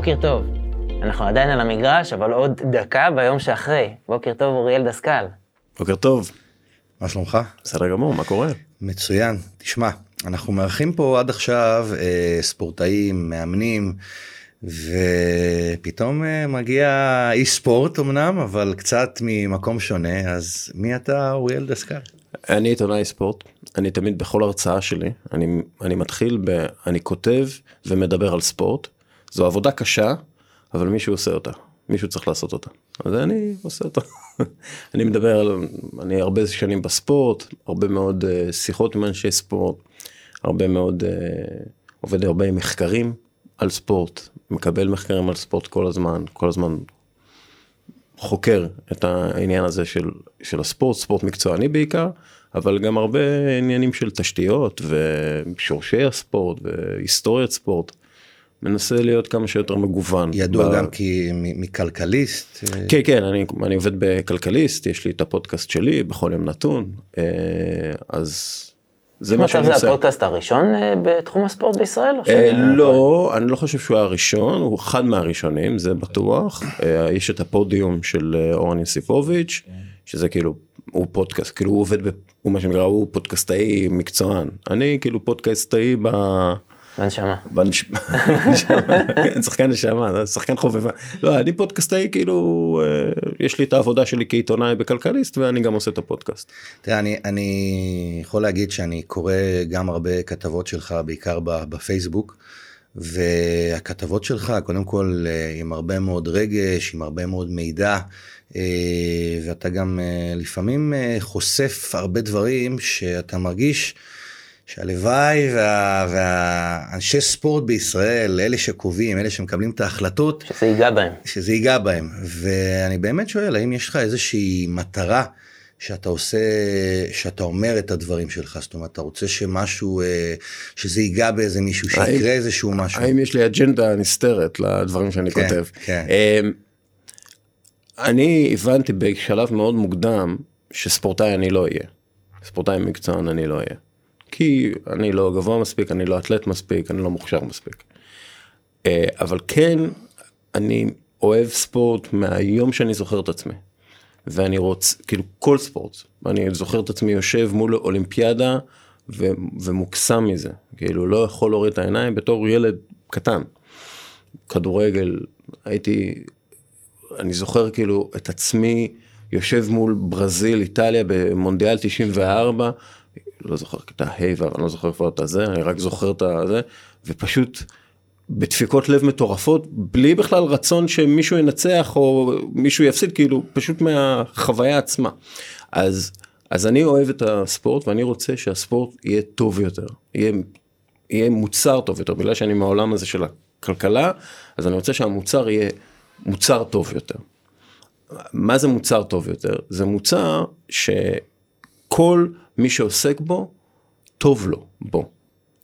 בוקר טוב. אנחנו עדיין על המגרש, אבל עוד דקה ביום שאחרי. בוקר טוב, אוריאל דסקל. בוקר טוב. מה שלומך? בסדר גמור, מה קורה? מצוין. תשמע, אנחנו מארחים פה עד עכשיו אה, ספורטאים, מאמנים, ופתאום אה, מגיע אי ספורט אמנם, אבל קצת ממקום שונה, אז מי אתה, אוריאל דסקל? אני עיתונאי ספורט, אני תמיד בכל הרצאה שלי, אני, אני מתחיל ב... אני כותב ומדבר על ספורט. זו עבודה קשה, אבל מישהו עושה אותה, מישהו צריך לעשות אותה. אז אני עושה אותה. אני מדבר על, אני הרבה שנים בספורט, הרבה מאוד uh, שיחות עם אנשי ספורט, הרבה מאוד, uh, עובד הרבה עם מחקרים על ספורט, מקבל מחקרים על ספורט כל הזמן, כל הזמן חוקר את העניין הזה של, של הספורט, ספורט מקצועני בעיקר, אבל גם הרבה עניינים של תשתיות ושורשי הספורט והיסטוריית ספורט. מנסה להיות כמה שיותר מגוון. ידוע ב... גם כי מכלכליסט. כן כן אני, אני עובד בכלכליסט יש לי את הפודקאסט שלי בכל יום נתון אה, אז זה מה שאני עושה. זה הפודקאסט הראשון אה, בתחום הספורט בישראל? אה, לא אני לא חושב שהוא הראשון הוא אחד מהראשונים זה בטוח יש את הפודיום של אורן יוסיפוביץ' שזה כאילו הוא פודקאסט כאילו הוא עובד הוא מה שנקרא הוא פודקאסטאי מקצוען אני כאילו פודקאסטאי ב... בנשמה. בנשמה, שחקן נשמה, שחקן חובבה. לא, אני פודקאסטאי כאילו, אה, יש לי את העבודה שלי כעיתונאי בכלכליסט ואני גם עושה את הפודקאסט. תראה, אני, אני יכול להגיד שאני קורא גם הרבה כתבות שלך, בעיקר בפייסבוק. והכתבות שלך קודם כל אה, עם הרבה מאוד רגש, עם הרבה מאוד מידע, אה, ואתה גם לפעמים חושף הרבה דברים שאתה מרגיש שהלוואי וה, והאנשי ספורט בישראל, אלה שקובעים, אלה שמקבלים את ההחלטות, שזה ייגע בהם. שזה ייגע בהם. ואני באמת שואל, האם יש לך איזושהי מטרה שאתה עושה, שאתה אומר את הדברים שלך? זאת אומרת, אתה רוצה שמשהו, אה, שזה ייגע באיזה מישהו, שיקרה האם, איזשהו משהו? האם יש לי אג'נדה נסתרת לדברים שאני כן, כותב? כן. אמ, אני הבנתי בשלב מאוד מוקדם שספורטאי אני לא אהיה. ספורטאי מקצוען אני לא אהיה. כי אני לא גבוה מספיק, אני לא אתלט מספיק, אני לא מוכשר מספיק. אה, אבל כן, אני אוהב ספורט מהיום שאני זוכר את עצמי. ואני רוצה, כאילו כל ספורט, אני זוכר את עצמי יושב מול אולימפיאדה ו, ומוקסם מזה, כאילו לא יכול להוריד את העיניים בתור ילד קטן. כדורגל, הייתי, אני זוכר כאילו את עצמי יושב מול ברזיל, איטליה במונדיאל 94, לא זוכר כיתה ה' ואני לא זוכר כבר את הזה, אני רק זוכר את הזה, ופשוט בדפיקות לב מטורפות, בלי בכלל רצון שמישהו ינצח או מישהו יפסיד, כאילו פשוט מהחוויה עצמה. אז, אז אני אוהב את הספורט ואני רוצה שהספורט יהיה טוב יותר, יהיה, יהיה מוצר טוב יותר, בגלל שאני מהעולם הזה של הכלכלה, אז אני רוצה שהמוצר יהיה מוצר טוב יותר. מה זה מוצר טוב יותר? זה מוצר שכל מי שעוסק בו, טוב לו בו.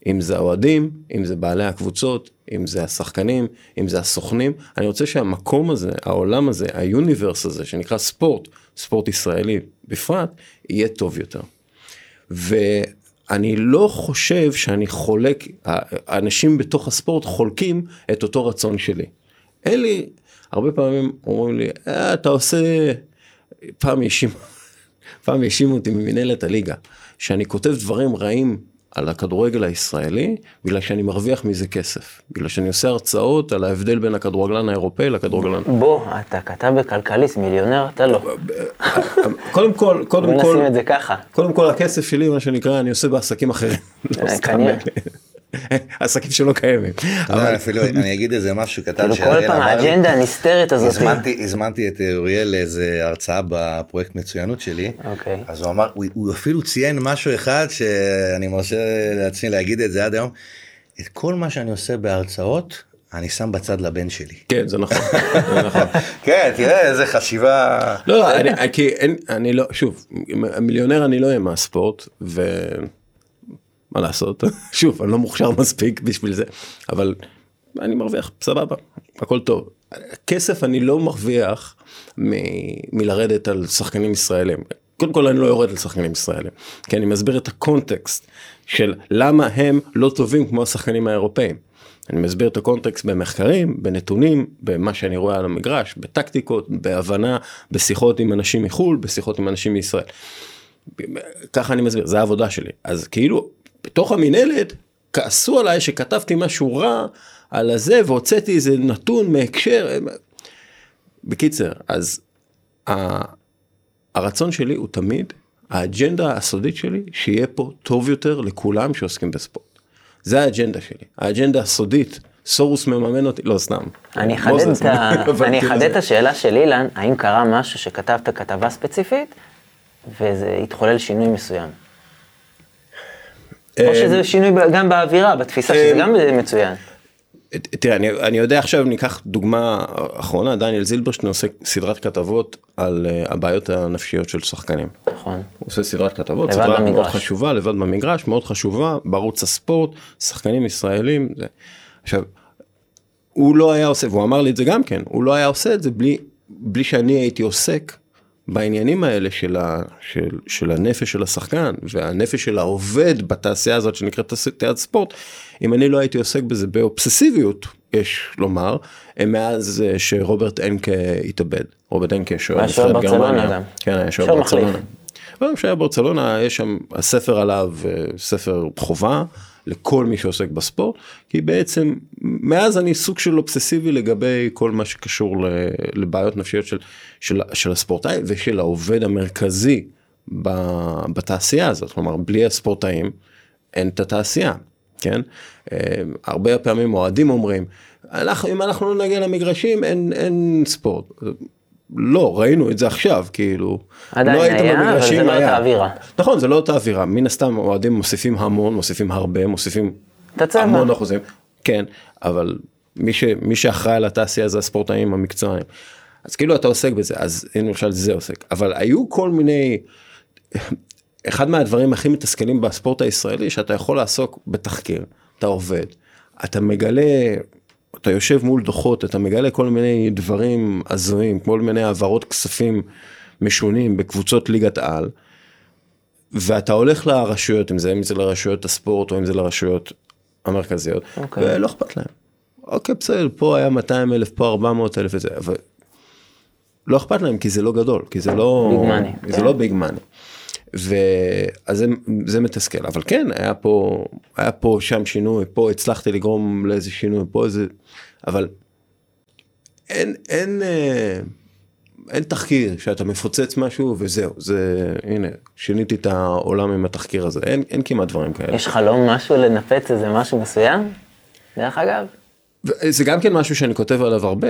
אם זה האוהדים, אם זה בעלי הקבוצות, אם זה השחקנים, אם זה הסוכנים. אני רוצה שהמקום הזה, העולם הזה, היוניברס הזה, שנקרא ספורט, ספורט ישראלי בפרט, יהיה טוב יותר. ואני לא חושב שאני חולק, האנשים בתוך הספורט חולקים את אותו רצון שלי. אין לי, הרבה פעמים אומרים לי, אה, אתה עושה, פעם האשימו פעם האשימו אותי ממנהלת הליגה, שאני כותב דברים רעים על הכדורגל הישראלי, בגלל שאני מרוויח מזה כסף. בגלל שאני עושה הרצאות על ההבדל בין הכדורגלן האירופאי לכדורגלן... בוא, אתה כתב בכלכליסט, מיליונר אתה לא. קודם כל, קודם כל... בוא נשים את זה ככה. קודם כל הכסף שלי, מה שנקרא, אני עושה בעסקים אחרים. אה, כנראה. עסקים שלא קיימים. אבל אפילו אני אגיד איזה משהו קטן. כאילו כל פעם האג'נדה הנסתרת הזאת. הזמנתי את אוריאל לאיזה הרצאה בפרויקט מצוינות שלי. אוקיי. אז הוא אמר, הוא אפילו ציין משהו אחד שאני מרשה לעצמי להגיד את זה עד היום. את כל מה שאני עושה בהרצאות אני שם בצד לבן שלי. כן זה נכון. נכון. כן תראה איזה חשיבה. לא כי אני לא שוב מיליונר אני לא אהיה מהספורט. מה לעשות שוב אני לא מוכשר מספיק בשביל זה אבל אני מרוויח סבבה הכל טוב כסף אני לא מרוויח מ- מלרדת על שחקנים ישראלים קודם כל אני לא יורד על שחקנים ישראלים כי אני מסביר את הקונטקסט של למה הם לא טובים כמו השחקנים האירופאים. אני מסביר את הקונטקסט במחקרים, בנתונים, במה שאני רואה על המגרש, בטקטיקות, בהבנה, בשיחות עם אנשים מחו"ל, בשיחות עם אנשים מישראל. ככה אני מסביר, זה העבודה שלי. אז כאילו, בתוך המינהלת, כעסו עליי שכתבתי משהו רע על הזה והוצאתי איזה נתון מהקשר. בקיצר, אז הרצון שלי הוא תמיד, האג'נדה הסודית שלי, שיהיה פה טוב יותר לכולם שעוסקים בספורט. זה האג'נדה שלי, האג'נדה הסודית. סורוס מממן אותי, לא סתם. אני אחדד את השאלה של אילן, האם קרה משהו שכתבת כתבה ספציפית, וזה התחולל שינוי מסוים? או שזה שינוי גם באווירה, בתפיסה, שזה גם מצוין. תראה, אני, אני יודע עכשיו, ניקח דוגמה אחרונה, דניאל זילברשטיין עושה סדרת כתבות על uh, הבעיות הנפשיות של שחקנים. נכון. הוא עושה סדרת כתבות, סדרה במגרש. מאוד חשובה, לבד במגרש, מאוד חשובה, בערוץ הספורט, שחקנים ישראלים. זה. עכשיו, הוא לא היה עושה, והוא אמר לי את זה גם כן, הוא לא היה עושה את זה בלי, בלי שאני הייתי עוסק בעניינים האלה של, ה, של, של הנפש של השחקן והנפש של העובד בתעשייה הזאת שנקראת תעשיית ספורט, אם אני לא הייתי עוסק בזה באובססיביות, יש לומר, מאז אה, שרוברט אנקה התאבד. רוברט אנקה שוער נבחרת גרמניה. כן, היה שוער ברצלונה. שוער ברצלונה, יש שם הספר עליו, אה, ספר חובה. לכל מי שעוסק בספורט, כי בעצם מאז אני סוג של אובססיבי לגבי כל מה שקשור לבעיות נפשיות של, של, של הספורטאי ושל העובד המרכזי בתעשייה הזאת, כלומר בלי הספורטאים אין את התעשייה, כן? אה, הרבה פעמים אוהדים אומרים, אנחנו, אם אנחנו לא נגיע למגרשים אין, אין ספורט. לא, ראינו את זה עכשיו, כאילו. עדיין לא היה, אבל זה לא אותה אווירה. נכון, זה לא אותה אווירה. מן הסתם אוהדים מוסיפים המון, מוסיפים הרבה, מוסיפים המון אחוזים. כן, אבל מי, ש, מי שאחראי על התעשייה זה הספורטאים המקצועיים. אז כאילו אתה עוסק בזה, אז הנה למשל זה עוסק. אבל היו כל מיני, אחד מהדברים הכי מתסכלים בספורט הישראלי, שאתה יכול לעסוק בתחקיר, אתה עובד, אתה מגלה אתה יושב מול דוחות, אתה מגלה כל מיני דברים הזויים, כל מיני העברות כספים משונים בקבוצות ליגת על, ואתה הולך לרשויות, אם זה, אם זה לרשויות הספורט או אם זה לרשויות המרכזיות, okay. אוקיי. ולא אכפת להם. אוקיי, בסדר, פה היה 200 אלף, פה 400 אלף וזה, אבל לא אכפת להם כי זה לא גדול, כי זה לא... ביג מאני. זה כן. לא ביג מאני. ואז זה, זה מתסכל אבל כן היה פה היה פה שם שינוי פה הצלחתי לגרום לאיזה שינוי פה איזה אבל אין אין אה, אין תחקיר שאתה מפוצץ משהו וזהו זה הנה שיניתי את העולם עם התחקיר הזה אין, אין כמעט דברים כאלה. יש חלום משהו לנפץ איזה משהו מסוים? דרך אגב. זה גם כן משהו שאני כותב עליו הרבה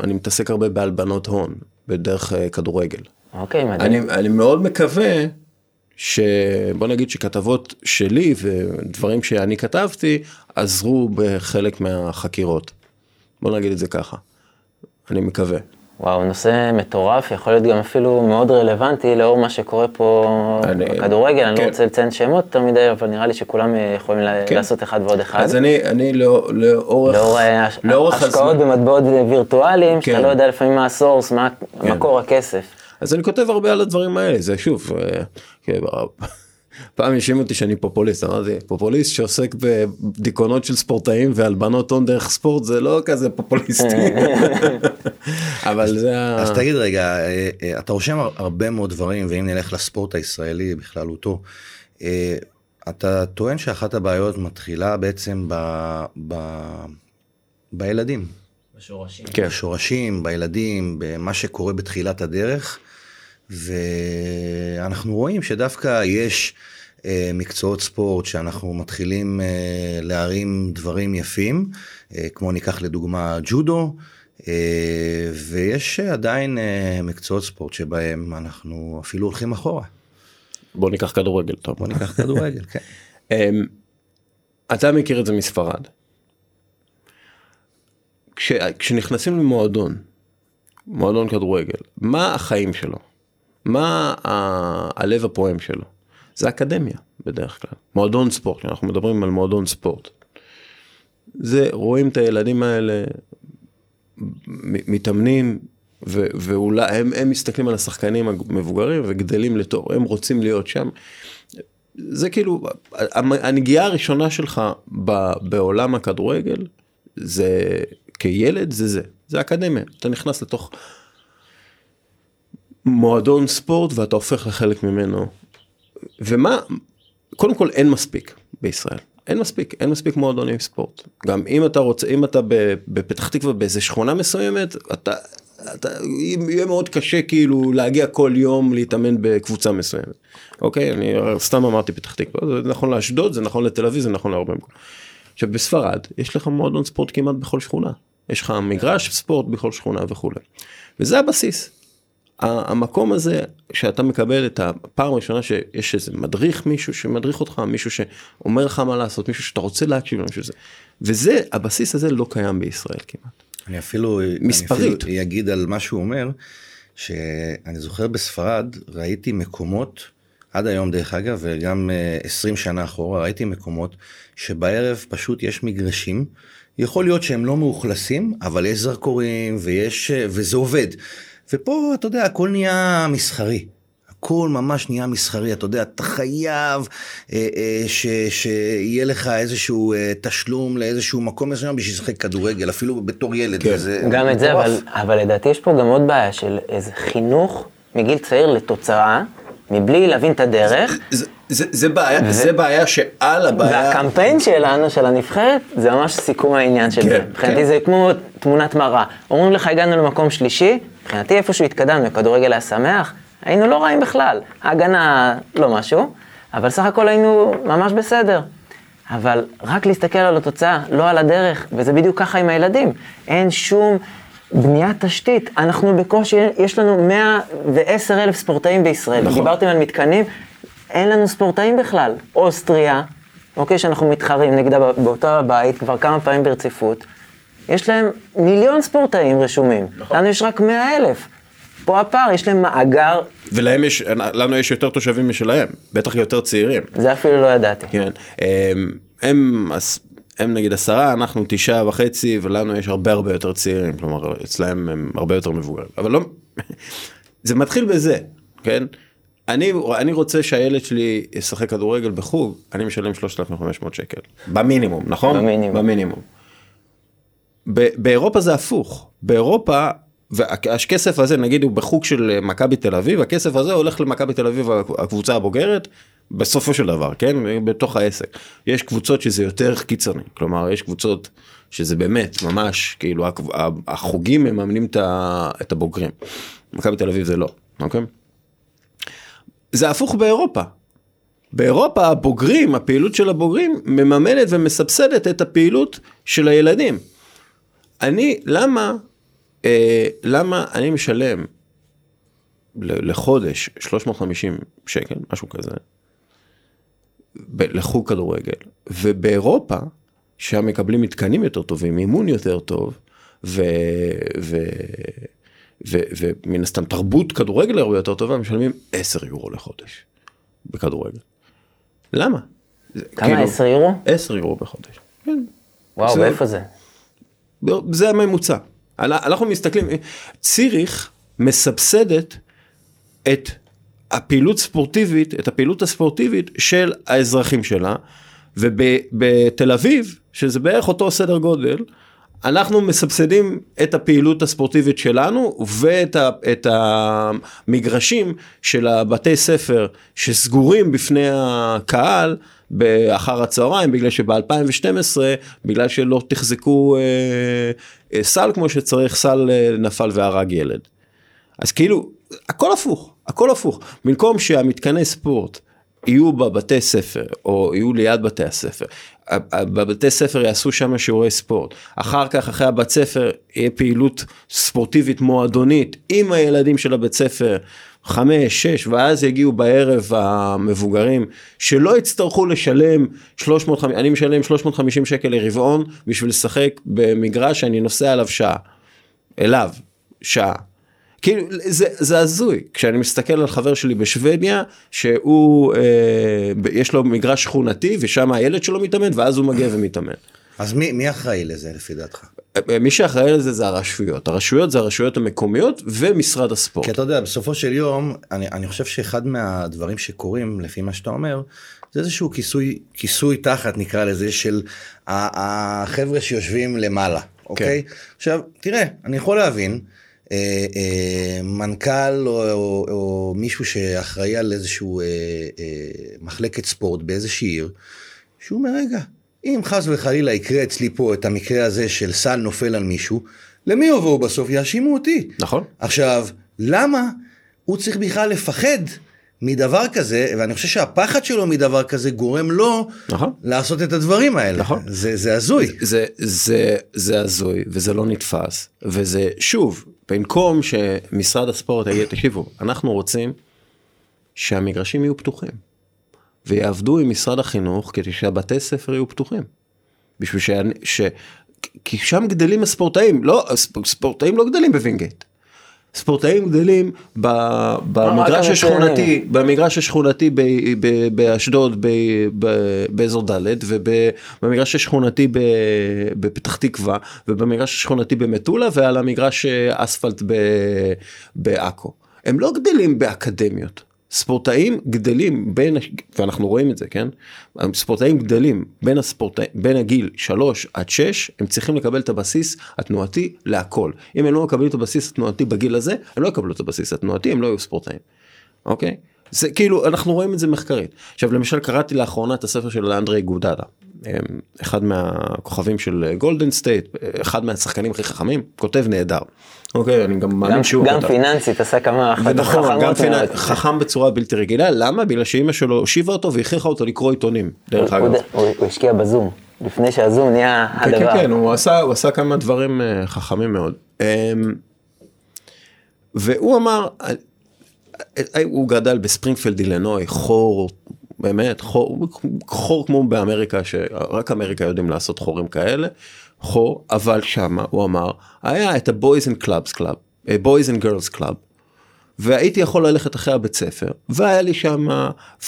אני מתעסק הרבה בהלבנות הון בדרך אה, כדורגל. אוקיי מדהים. אני, אני מאוד מקווה שבוא נגיד שכתבות שלי ודברים שאני כתבתי עזרו בחלק מהחקירות. בוא נגיד את זה ככה. אני מקווה. וואו, נושא מטורף, יכול להיות גם אפילו מאוד רלוונטי לאור מה שקורה פה אני, בכדורגל, אני לא כן. לא רוצה לציין שמות יותר מדי, אבל נראה לי שכולם יכולים כן. לעשות אחד ועוד אחד. אז אני, אני לא, לאורך, לאור לאורך השקעות במטבעות וירטואליים, כן. שאתה לא יודע לפעמים מה הסורס, מה כן. מקור הכסף. אז אני כותב הרבה על הדברים האלה, זה שוב, אה, כן, פעם האשימו אותי שאני פופוליסט, אמרתי, פופוליסט שעוסק בדיכאונות של ספורטאים והלבנות הון דרך ספורט זה לא כזה פופוליסטי. אבל זה. אז תגיד רגע, אה, אה, אתה רושם הרבה מאוד דברים, ואם נלך לספורט הישראלי בכללותו, אתה טוען שאחת הבעיות מתחילה בעצם ב... ב... בילדים. בשורשים. כן. בשורשים, בילדים, במה שקורה בתחילת הדרך. ואנחנו רואים שדווקא יש אה, מקצועות ספורט שאנחנו מתחילים אה, להרים דברים יפים, אה, כמו ניקח לדוגמה ג'ודו, אה, ויש עדיין אה, מקצועות ספורט שבהם אנחנו אפילו הולכים אחורה. בוא ניקח כדורגל טוב. בוא ניקח כדורגל, כן. אמ, אתה מכיר את זה מספרד. כש, כשנכנסים למועדון, מועדון כדורגל, מה החיים שלו? מה ה- הלב הפועם שלו? זה אקדמיה בדרך כלל, מועדון ספורט, אנחנו מדברים על מועדון ספורט. זה רואים את הילדים האלה מתאמנים ו- ואולי הם, הם מסתכלים על השחקנים המבוגרים וגדלים לתור, הם רוצים להיות שם. זה כאילו הנגיעה הראשונה שלך בעולם הכדורגל זה כילד זה זה זה אקדמיה אתה נכנס לתוך מועדון ספורט ואתה הופך לחלק ממנו. ומה קודם כל אין מספיק בישראל אין מספיק אין מספיק מועדונים ספורט גם אם אתה רוצה אם אתה בפתח תקווה באיזה שכונה מסוימת אתה אתה, יהיה מאוד קשה כאילו להגיע כל יום להתאמן בקבוצה מסוימת. אוקיי, אני סתם אמרתי פתח תקווה, זה נכון לאשדוד, זה נכון לתל אביב, זה נכון להרבה מקומות. עכשיו בספרד יש לך מועדון ספורט כמעט בכל שכונה. יש לך מגרש ספורט בכל שכונה וכולי. וזה הבסיס. המקום הזה שאתה מקבל את הפעם הראשונה שיש איזה מדריך מישהו שמדריך אותך מישהו שאומר לך מה לעשות מישהו שאתה רוצה להקשיב למישהו הזה וזה הבסיס הזה לא קיים בישראל כמעט. אני אפילו, מספרית. אני אפילו אגיד על מה שהוא אומר, שאני זוכר בספרד ראיתי מקומות, עד היום דרך אגב, וגם 20 אה, שנה אחורה, ראיתי מקומות שבערב פשוט יש מגרשים, יכול להיות שהם לא מאוכלסים, אבל יש זרקורים ויש, אה, וזה עובד. ופה, אתה יודע, הכל נהיה מסחרי. הכל ממש נהיה מסחרי, אתה יודע, אתה חייב אה, אה, ש, שיהיה לך איזשהו אה, תשלום לאיזשהו מקום מסוים בשביל לשחק כדורגל, אפילו בתור ילד. כן. זה גם את זה, אבל, אבל לדעתי יש פה גם עוד בעיה של איזה חינוך מגיל צעיר לתוצאה, מבלי להבין את הדרך. זה, זה, זה, בעיה, ו... זה בעיה שעל הבעיה... והקמפיין שלנו, של הנבחרת, זה ממש סיכום העניין של כן, זה. מבחינתי כן. זה כמו תמונת מראה. אומרים לך, הגענו למקום שלישי, מבחינתי איפשהו התקדמנו, כדורגל היה שמח, היינו לא רעים בכלל. ההגנה לא משהו, אבל סך הכל היינו ממש בסדר. אבל רק להסתכל על התוצאה, לא על הדרך, וזה בדיוק ככה עם הילדים. אין שום בניית תשתית. אנחנו בקושי, יש לנו 110 אלף ספורטאים בישראל. נכון. דיברתם על מתקנים, אין לנו ספורטאים בכלל. אוסטריה, אוקיי, שאנחנו מתחרים נגדה באותו הבית כבר כמה פעמים ברציפות, יש להם מיליון ספורטאים רשומים. נכון. לנו יש רק 100 אלף. פה הפער, יש להם מאגר. ולהם יש, לנו יש יותר תושבים משלהם, בטח יותר צעירים. זה אפילו לא ידעתי. כן. הם, הם, הם נגיד עשרה, אנחנו תשעה וחצי, ולנו יש הרבה הרבה יותר צעירים, כלומר אצלהם הם הרבה יותר מבוגרים. אבל לא, זה מתחיל בזה, כן? אני, אני רוצה שהילד שלי ישחק כדורגל בחוג, אני משלם 3,500 שקל. במינימום, נכון? במינימום. במינימום. באירופה זה הפוך. באירופה והכסף הזה נגיד הוא בחוג של אה, מכבי תל אביב הכסף הזה הולך למכבי תל אביב הקבוצה הבוגרת בסופו של דבר כן בתוך העסק יש קבוצות שזה יותר קיצוני כלומר יש קבוצות שזה באמת ממש כאילו החוגים מממנים את הבוגרים מכבי תל אביב זה לא אוקיי. זה הפוך באירופה. באירופה הבוגרים הפעילות של הבוגרים מממנת ומסבסדת את הפעילות של הילדים. אני למה אה, למה אני משלם לחודש 350 שקל, משהו כזה, לחוג כדורגל, ובאירופה, שם מקבלים מתקנים יותר טובים, אימון יותר טוב, ו... ו... ו... ומן הסתם תרבות כדורגל הרבה יותר טובה, משלמים 10 יורו לחודש בכדורגל. למה? כמה? 10 כאילו, יורו? 10 יורו בחודש. כן. וואו, זה... ואיפה זה? זה הממוצע. אנחנו מסתכלים, ציריך מסבסדת את הפעילות ספורטיבית, את הפעילות הספורטיבית של האזרחים שלה, ובתל אביב, שזה בערך אותו סדר גודל, אנחנו מסבסדים את הפעילות הספורטיבית שלנו ואת ה, את המגרשים של הבתי ספר שסגורים בפני הקהל באחר הצהריים בגלל שב-2012 בגלל שלא תחזקו אה, אה, סל כמו שצריך סל אה, נפל והרג ילד. אז כאילו הכל הפוך הכל הפוך במקום שהמתקני ספורט יהיו בבתי ספר או יהיו ליד בתי הספר בבתי ספר יעשו שם שיעורי ספורט אחר כך אחרי הבית ספר יהיה פעילות ספורטיבית מועדונית עם הילדים של הבית ספר חמש, שש, ואז יגיעו בערב המבוגרים שלא יצטרכו לשלם 300, אני משלם 350 שקל לרבעון בשביל לשחק במגרש שאני נוסע עליו שעה, אליו, שעה. כאילו זה, זה הזוי כשאני מסתכל על חבר שלי בשוודיה שהוא אה, יש לו מגרש שכונתי ושם הילד שלו מתאמן ואז הוא מגיע ומתאמן. אז מי, מי אחראי לזה לפי דעתך? מי שאחראי לזה זה הרשויות. הרשויות זה הרשויות המקומיות ומשרד הספורט. כי אתה יודע, בסופו של יום, אני, אני חושב שאחד מהדברים שקורים, לפי מה שאתה אומר, זה איזשהו כיסוי, כיסוי תחת נקרא לזה של החבר'ה שיושבים למעלה, אוקיי? כן. עכשיו, תראה, אני יכול להבין, אה, אה, מנכ"ל או, או, או מישהו שאחראי על איזשהו אה, אה, מחלקת ספורט באיזושהי עיר, שהוא אומר, רגע, אם חס וחלילה יקרה אצלי פה את המקרה הזה של סל נופל על מישהו, למי יבואו בסוף? יאשימו אותי. נכון. עכשיו, למה הוא צריך בכלל לפחד מדבר כזה, ואני חושב שהפחד שלו מדבר כזה גורם לו נכון. לעשות את הדברים האלה. נכון. זה, זה הזוי. זה, זה, זה, זה הזוי, וזה לא נתפס, וזה, שוב, במקום שמשרד הספורט יגיד, תקשיבו, אנחנו רוצים שהמגרשים יהיו פתוחים, ויעבדו עם משרד החינוך כדי שהבתי ספר יהיו פתוחים. בשביל ש... ש... כי שם גדלים הספורטאים, לא, ספורטאים לא גדלים בווינגייט. ספורטאים גדלים במגרש השכונתי, במגרש השכונתי באשדוד באזור ד' ובמגרש השכונתי בפתח תקווה ובמגרש השכונתי במטולה ועל המגרש אה, אספלט בעכו. הם לא גדלים באקדמיות. ספורטאים גדלים בין, ואנחנו רואים את זה, כן? ספורטאים גדלים בין הספורטאים, בין הגיל 3 עד 6, הם צריכים לקבל את הבסיס התנועתי להכל. אם הם לא מקבלים את הבסיס התנועתי בגיל הזה, הם לא יקבלו את הבסיס התנועתי, הם לא יהיו ספורטאים, אוקיי? זה כאילו, אנחנו רואים את זה מחקרית. עכשיו למשל קראתי לאחרונה את הספר של אנדרה איגודלה, אחד מהכוכבים של גולדן סטייט, אחד מהשחקנים הכי חכמים, כותב נהדר. אוקיי, אני גם מאמין שהוא... גם פיננסית עשה כמה החלטות חכמות. חכם בצורה בלתי רגילה, למה? בגלל שאימא שלו הושיבה אותו והכריחה אותו לקרוא עיתונים, דרך אגב. הוא השקיע בזום, לפני שהזום נהיה כן, כן, הדבר. כן, כן, הוא עשה כמה דברים אה, חכמים מאוד. אמ, והוא אמר, אה, אה, הוא גדל בספרינגפלד אילנוי, חור, באמת, חור, חור כמו באמריקה, שרק אמריקה יודעים לעשות חורים כאלה. חור, אבל שמה הוא אמר, היה את ה-Boys and Clubs Club, אה, Boys and Girls Club, והייתי יכול ללכת אחרי הבית ספר, והיה לי שם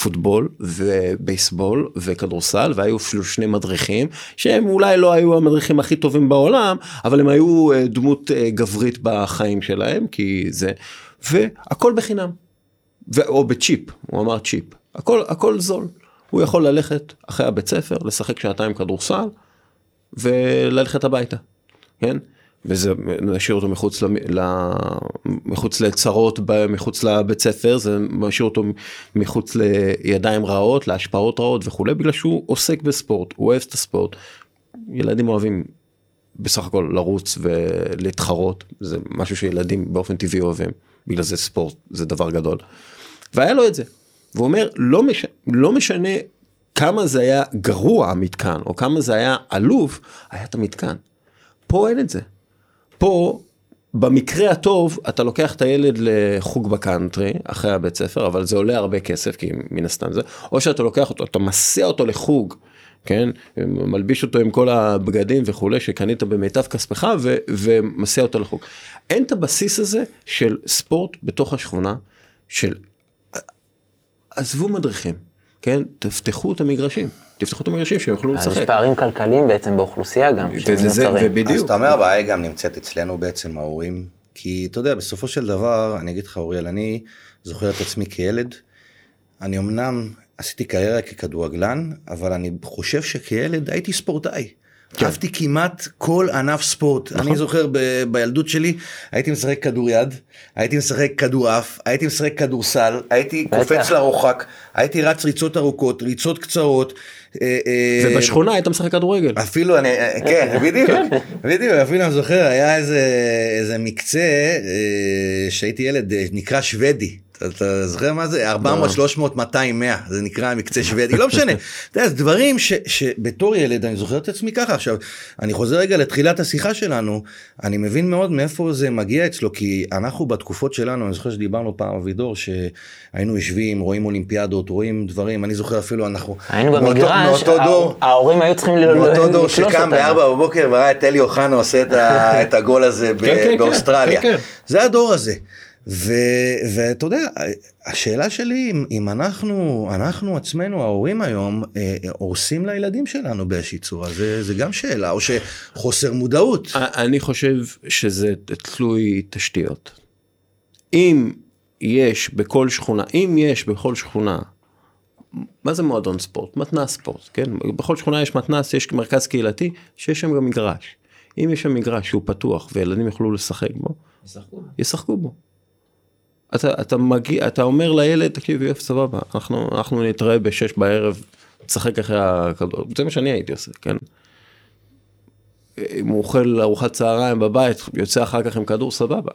פוטבול ובייסבול וכדורסל, והיו אפילו שני מדריכים, שהם אולי לא היו המדריכים הכי טובים בעולם, אבל הם היו אה, דמות אה, גברית בחיים שלהם, כי זה, והכל בחינם, ו- או בצ'יפ, הוא אמר צ'יפ, הכל, הכל זול. הוא יכול ללכת אחרי הבית ספר, לשחק שעתיים כדורסל, וללכת הביתה, כן? וזה משאיר אותו מחוץ, ל, מחוץ לצרות, מחוץ לבית ספר, זה משאיר אותו מחוץ לידיים רעות, להשפעות רעות וכולי, בגלל שהוא עוסק בספורט, הוא אוהב את הספורט. ילדים אוהבים בסך הכל לרוץ ולהתחרות, זה משהו שילדים באופן טבעי אוהבים, בגלל זה ספורט, זה דבר גדול. והיה לו את זה. והוא אומר, לא, מש... לא משנה כמה זה היה גרוע המתקן, או כמה זה היה עלוב, היה את המתקן. פה אין את זה. פה, במקרה הטוב, אתה לוקח את הילד לחוג בקאנטרי, אחרי הבית ספר, אבל זה עולה הרבה כסף, כי מן הסתם זה, או שאתה לוקח אותו, אתה מסיע אותו לחוג, כן, מלביש אותו עם כל הבגדים וכולי, שקנית במיטב כספך, ו- ומסיע אותו לחוג. אין את הבסיס הזה של ספורט בתוך השכונה, של עזבו מדריכים. כן, תפתחו את המגרשים, תפתחו את המגרשים שיוכלו לשחק. יש פערים כלכליים בעצם באוכלוסייה גם, וזה, ובדיוק. אז אתה אומר הבעיה גם נמצאת אצלנו בעצם ההורים, כי אתה יודע, בסופו של דבר, אני אגיד לך אוריאל, אני זוכר את עצמי כילד, אני אמנם עשיתי קריירה ככדורגלן, אבל אני חושב שכילד הייתי ספורטאי. כן. אהבתי כמעט כל ענף ספורט. נכון. אני זוכר ב- בילדות שלי, הייתי משחק כדוריד, הייתי משחק כדורעף, הייתי משחק כדורסל, הייתי קופץ לרוחק, הייתי רץ ריצות ארוכות, ריצות קצרות. אה, אה, ובשכונה היית משחק כדורגל. אפילו אני, אה, כן, בדיוק, כן. בדיוק, אפילו אני זוכר, היה איזה, איזה מקצה שהייתי ילד, נקרא שוודי. אתה זוכר מה זה? 400, 300, 200, 100, זה נקרא מקצה שוודי, לא משנה. אתה יודע, דברים ש, שבתור ילד אני זוכר את עצמי ככה. עכשיו, אני חוזר רגע לתחילת השיחה שלנו, אני מבין מאוד מאיפה זה מגיע אצלו, כי אנחנו בתקופות שלנו, אני זוכר שדיברנו פעם אבידור, שהיינו יושבים, רואים אולימפיאדות, רואים דברים, אני זוכר אפילו אנחנו... היינו במגרש, ההורים היו צריכים לקלוט אותנו. מאותו דור שקם בארבע בבוקר וראה את אלי אוחנה עושה את הגול הזה כן, כן, כן. באוסטרליה. זה הדור הזה. ואתה יודע, השאלה שלי אם, אם אנחנו, אנחנו עצמנו, ההורים היום, אה, הורסים לילדים שלנו באיזושהי צורה, זה, זה גם שאלה, או שחוסר מודעות. אני חושב שזה תלוי תשתיות. אם יש בכל שכונה, אם יש בכל שכונה מה זה מועדון ספורט? מתנ"ס ספורט, כן? בכל שכונה יש מתנ"ס, יש מרכז קהילתי, שיש שם גם מגרש. אם יש שם מגרש שהוא פתוח וילדים יוכלו לשחק בו, ישחקו, ישחקו בו. אתה, אתה מגיע, אתה אומר לילד, תקשיב, יופי, סבבה, אנחנו, אנחנו נתראה בשש בערב, תשחק אחרי הכדור, זה מה שאני הייתי עושה, כן? אם הוא אוכל ארוחת צהריים בבית, יוצא אחר כך עם כדור, סבבה.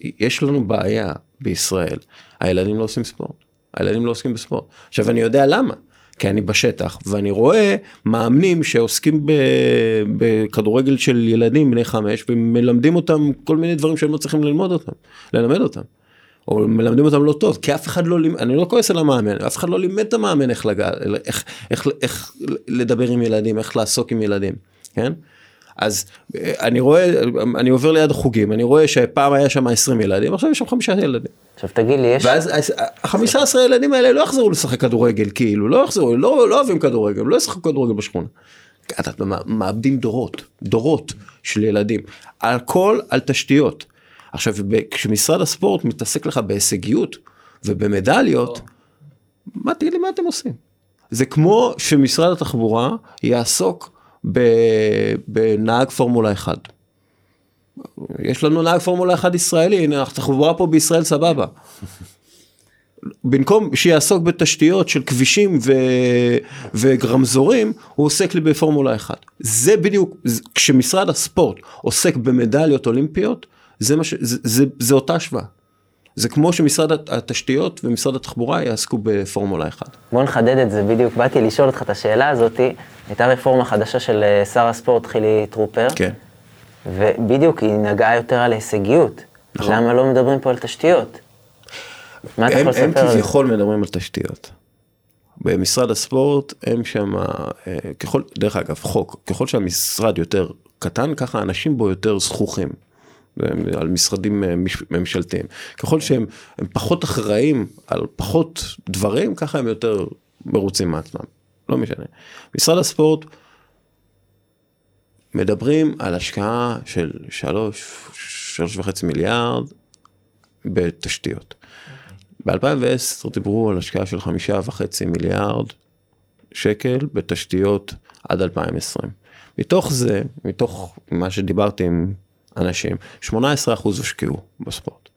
יש לנו בעיה בישראל, הילדים לא עושים ספורט. הילדים לא עוסקים בספורט. עכשיו אני יודע למה, כי אני בשטח ואני רואה מאמנים שעוסקים בכדורגל של ילדים בני חמש ומלמדים אותם כל מיני דברים שהם לא צריכים ללמוד אותם, ללמד אותם. או מלמדים אותם לא טוב, כי אף אחד לא לימד, אני לא כועס על המאמן, אף אחד לא לימד את המאמן איך, לג... איך, איך, איך לדבר עם ילדים, איך לעסוק עם ילדים, כן? אז אה, אני רואה, אני עובר ליד החוגים, אני רואה שפעם היה שם 20 ילדים, עכשיו יש שם חמישה ילדים. עכשיו תגיד לי, יש... ואז החמישה עשרה ילדים האלה לא יחזרו לשחק כדורגל, כאילו, לא יחזרו, לא, לא אוהבים כדורגל, לא ישחקו כדורגל בשכונה. אתה מאבדים דורות, דורות של ילדים, על כל, על תשתיות. עכשיו, כשמשרד הספורט מתעסק לך בהישגיות ובמדליות, מה תגיד לי מה אתם עושים? זה כמו שמשרד התחבורה יעסוק בנהג פורמולה 1. יש לנו נהג פורמולה 1 ישראלי, הנה התחבורה פה בישראל סבבה. במקום שיעסוק בתשתיות של כבישים ו... ורמזורים, הוא עוסק לי בפורמולה 1. זה בדיוק, כשמשרד הספורט עוסק במדליות אולימפיות, זה, ש... זה, זה, זה אותה השוואה. זה כמו שמשרד התשתיות ומשרד התחבורה יעסקו בפורמולה 1. בוא נחדד את זה, בדיוק באתי לשאול אותך את השאלה הזאתי, הייתה רפורמה חדשה של אה, שר הספורט חילי טרופר. כן. ובדיוק היא נגעה יותר על הישגיות. נכון. למה לא מדברים פה על תשתיות? מה אתה יכול לספר על זה? הם כביכול מדברים על תשתיות. במשרד הספורט הם שם, אה, ככל, דרך אגב, חוק, ככל שהמשרד יותר קטן, ככה אנשים בו יותר זכוכים. על משרדים אה, ממשלתיים. ככל שהם פחות אחראים על פחות דברים, ככה הם יותר מרוצים מעצמם. לא משנה. משרד הספורט, מדברים על השקעה של שלוש, שלוש וחצי מיליארד בתשתיות. ב-2010 דיברו על השקעה של חמישה וחצי מיליארד שקל בתשתיות עד 2020. מתוך זה, מתוך מה שדיברתי עם אנשים, 18% הושקעו בספורט.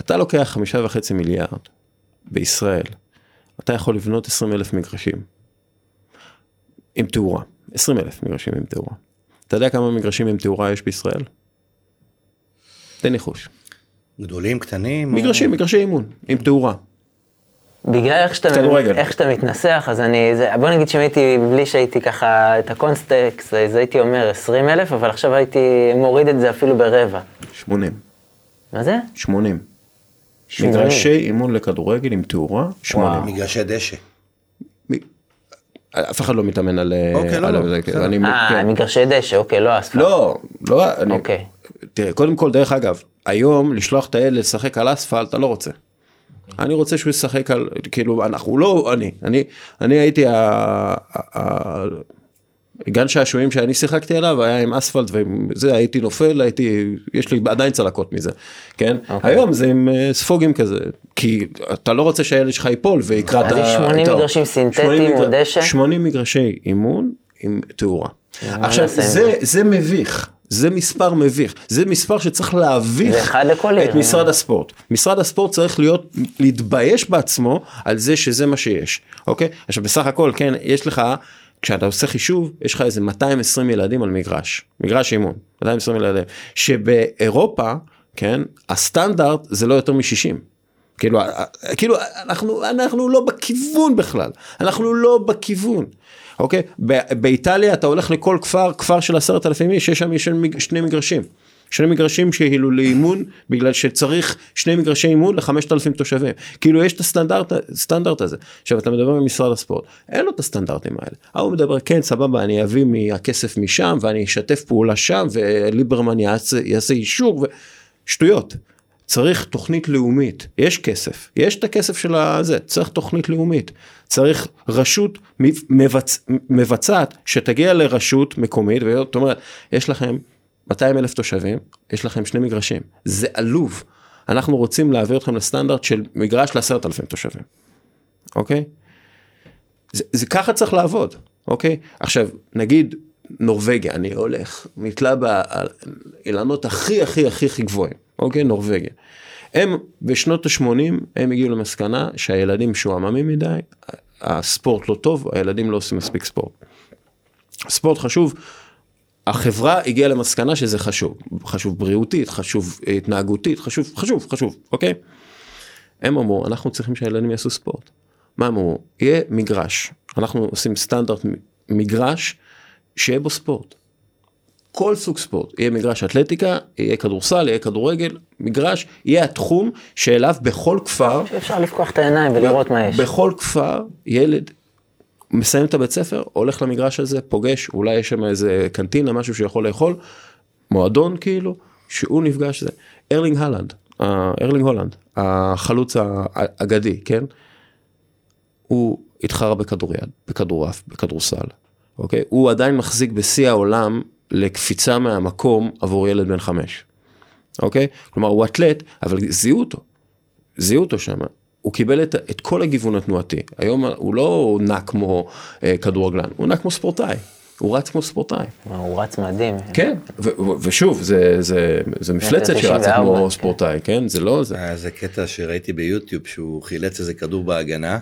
אתה לוקח חמישה וחצי מיליארד בישראל, אתה יכול לבנות 20 אלף מגרשים עם תאורה, 20 אלף מגרשים עם תאורה. אתה יודע כמה מגרשים עם תאורה יש בישראל? תן ניחוש. גדולים, קטנים? מגרשים, או... מגרשי אימון, עם תאורה. בגלל איך שאתה, איך שאתה מתנסח, אז אני, זה, בוא נגיד שאם הייתי, בלי שהייתי ככה, את ה context, אז הייתי אומר 20 אלף, אבל עכשיו הייתי מוריד את זה אפילו ברבע. 80. מה זה? 80. 80. מגרשי אימון לכדורגל עם תאורה, 80. מגרשי דשא. אף אחד לא מתאמן על... אוקיי, לא, לא. אה, כן. מגרשי דשא, אוקיי, לא אספלט. לא, לא, אני... אוקיי. תראה, קודם כל, דרך אגב, היום לשלוח את הילד לשחק על אספלט, אתה לא רוצה. אני רוצה שהוא ישחק על, כאילו, אנחנו לא, אני, אני, אני הייתי, גן שעשועים שאני שיחקתי עליו היה עם אספלט וזה הייתי נופל הייתי יש לי עדיין צלקות מזה כן okay. אוקיי. היום זה עם uh, ספוגים כזה כי אתה לא רוצה שהילד שלך ייפול ויקרא את ה... אז 80 מגרשים סינתטיים או דשא? 80 מגרשי אימון עם תאורה. עכשיו זה זה מביך זה מספר מביך, זה מספר שצריך להביך את משרד הספורט. משרד הספורט צריך להיות, להתבייש בעצמו על זה שזה מה שיש, אוקיי? עכשיו בסך הכל, כן, יש לך, כשאתה עושה חישוב, יש לך איזה 220 ילדים על מגרש, מגרש אימון, 220 ילדים, שבאירופה, כן, הסטנדרט זה לא יותר מ-60. כאילו, כאילו אנחנו, אנחנו לא בכיוון בכלל, אנחנו לא בכיוון. אוקיי? באיטליה אתה הולך לכל כפר, כפר של עשרת אלפים איש, יש שם שני מגרשים. שני מגרשים שהילו לאימון בגלל שצריך שני מגרשי אימון לחמשת אלפים תושבים. כאילו יש את הסטנדרט הסטנדרט הזה. עכשיו אתה מדבר עם משרד הספורט. אין לו את הסטנדרטים האלה. ההוא מדבר כן סבבה אני אביא מהכסף משם ואני אשתף פעולה שם וליברמן יעשה, יעשה אישור ושטויות צריך תוכנית לאומית, יש כסף, יש את הכסף של הזה, צריך תוכנית לאומית, צריך רשות מבצ... מבצעת שתגיע לרשות מקומית, זאת אומרת, יש לכם 200 אלף תושבים, יש לכם שני מגרשים, זה עלוב, אנחנו רוצים להעביר אתכם לסטנדרט של מגרש לעשרת אלפים תושבים, אוקיי? זה, זה ככה צריך לעבוד, אוקיי? עכשיו, נגיד נורבגיה, אני הולך, נתלה באילנות הכי הכי הכי הכי גבוהים, אוקיי? נורבגיה. הם בשנות ה-80 הם הגיעו למסקנה שהילדים משועממים מדי, הספורט לא טוב, הילדים לא עושים מספיק ספורט. ספורט חשוב, החברה הגיעה למסקנה שזה חשוב, חשוב בריאותית, חשוב התנהגותית, חשוב, חשוב, חשוב, אוקיי? הם אמרו, אנחנו צריכים שהילדים יעשו ספורט. מה אמרו? יהיה מגרש, אנחנו עושים סטנדרט מגרש שיהיה בו ספורט. כל סוג ספורט, יהיה מגרש אתלטיקה, יהיה כדורסל, יהיה כדורגל, מגרש, יהיה התחום שאליו בכל כפר, שאפשר לפקוח את העיניים ולראות מה יש. בכל כפר ילד מסיים את הבית ספר, הולך למגרש הזה, פוגש, אולי יש שם איזה קנטינה, משהו שיכול לאכול, מועדון כאילו, שהוא נפגש זה. ארלינג הלנד, ארלינג הולנד, החלוץ האגדי, כן? הוא התחרה בכדוריד, בכדורעף, בכדורסל, אוקיי? הוא עדיין מחזיק בשיא העולם לקפיצה מהמקום עבור ילד בן חמש, אוקיי? כלומר הוא אתלט, אבל זיהו אותו, זיהו אותו שם. הוא קיבל את, את כל הגיוון התנועתי. היום הוא לא נע כמו אה, כדורגלן, הוא נע כמו ספורטאי. הוא רץ כמו ספורטאי. הוא רץ מדהים. כן, ושוב, זה, זה, זה מפלצת שרצה כמו ספורטאי, כן? זה לא זה. היה איזה קטע שראיתי ביוטיוב שהוא חילץ איזה כדור בהגנה.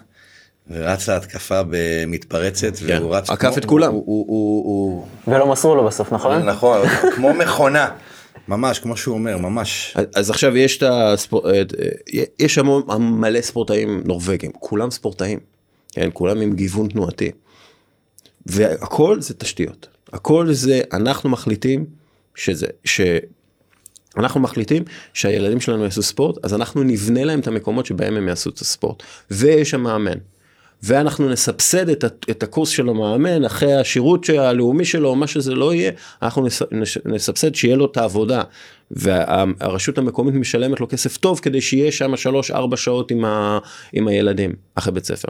ורץ להתקפה במתפרצת כן. והוא רץ עקף את כולם. הוא, הוא, הוא, הוא... ולא מסרו לו בסוף נכון? נכון, כמו מכונה. ממש כמו שהוא אומר ממש אז עכשיו יש את הספורט יש המון מלא ספורטאים נורבגים כולם ספורטאים כן כולם עם גיוון תנועתי. והכל זה תשתיות הכל זה אנחנו מחליטים שזה ש... אנחנו מחליטים שהילדים שלנו יעשו ספורט אז אנחנו נבנה להם את המקומות שבהם הם יעשו את הספורט ויש שם מאמן ואנחנו נסבסד את, את הקורס של המאמן אחרי השירות הלאומי שלו, מה שזה לא יהיה, אנחנו נסבסד שיהיה לו את העבודה. והרשות המקומית משלמת לו כסף טוב כדי שיהיה שם 3-4 שעות עם, ה, עם הילדים אחרי בית ספר.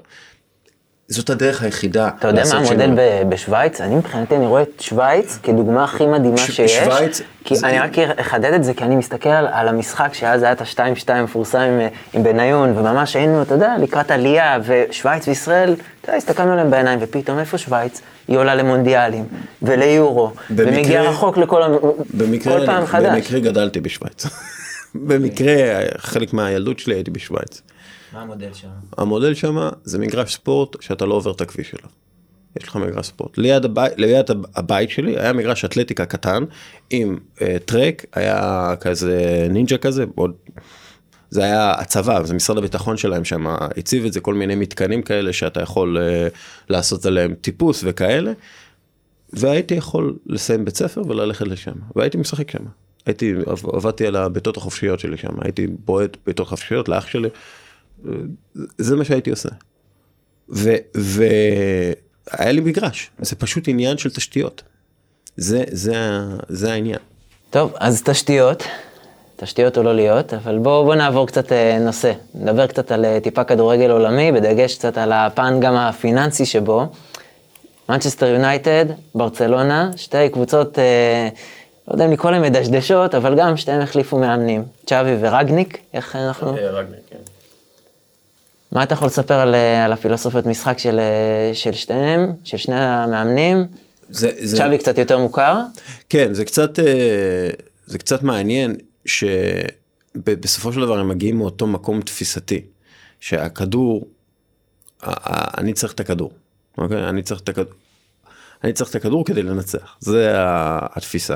זאת הדרך היחידה. אתה יודע מה המודל בשוויץ? אני מבחינתי אני רואה את שוויץ כדוגמה הכי מדהימה שיש. שוויץ? כי אני רק אחדד את זה, כי אני מסתכל על, המשחק שאז היה את ה-2-2 המפורסם עם, עם בניון, וממש היינו, אתה יודע, לקראת עלייה, ושוויץ וישראל, אתה יודע, הסתכלנו עליהם בעיניים, ופתאום איפה שוויץ? היא עולה למונדיאלים, וליורו, ומגיעה רחוק לכל במקרה, כל פעם חדש. במקרה גדלתי בשוויץ. במקרה, חלק מהילדות שלי הייתי בשוויץ. המודל שם? המודל שם זה מגרש ספורט שאתה לא עובר את הכביש שלו. יש לך מגרש ספורט. ליד, הבית, ליד הבית שלי היה מגרש אתלטיקה קטן עם uh, טרק, היה כזה נינג'ה כזה, עוד... זה היה הצבא, זה משרד הביטחון שלהם שם, הציב את זה כל מיני מתקנים כאלה שאתה יכול uh, לעשות עליהם טיפוס וכאלה. והייתי יכול לסיים בית ספר וללכת לשם, והייתי משחק שם. הייתי, עבדתי על הביתות החופשיות שלי שם, הייתי בועט ביתות חופשיות לאח שלי. זה מה שהייתי עושה. והיה לי מגרש, זה פשוט עניין של תשתיות. זה, זה, זה העניין. טוב, אז תשתיות, תשתיות או לא להיות, אבל בואו בוא נעבור קצת אה, נושא. נדבר קצת על אה, טיפה כדורגל עולמי, בדגש קצת על הפן גם הפיננסי שבו. מנצ'סטר יונייטד, ברצלונה, שתי קבוצות, אה, לא יודע אם לקרוא להן מדשדשות, אבל גם שתיהן החליפו מאמנים. צ'אבי ורגניק, איך אנחנו... רגניק, כן. מה אתה יכול לספר על, אה, על הפילוסופיות משחק של, אה, של שניהם, של שני המאמנים? זה, זה... צ'אבי קצת יותר מוכר? כן, זה קצת, אה, זה קצת מעניין שבסופו של דבר הם מגיעים מאותו מקום תפיסתי, שהכדור, אני צריך את הכדור, אוקיי? אני צריך את הכדור. אני צריך את הכדור כדי לנצח, זה התפיסה.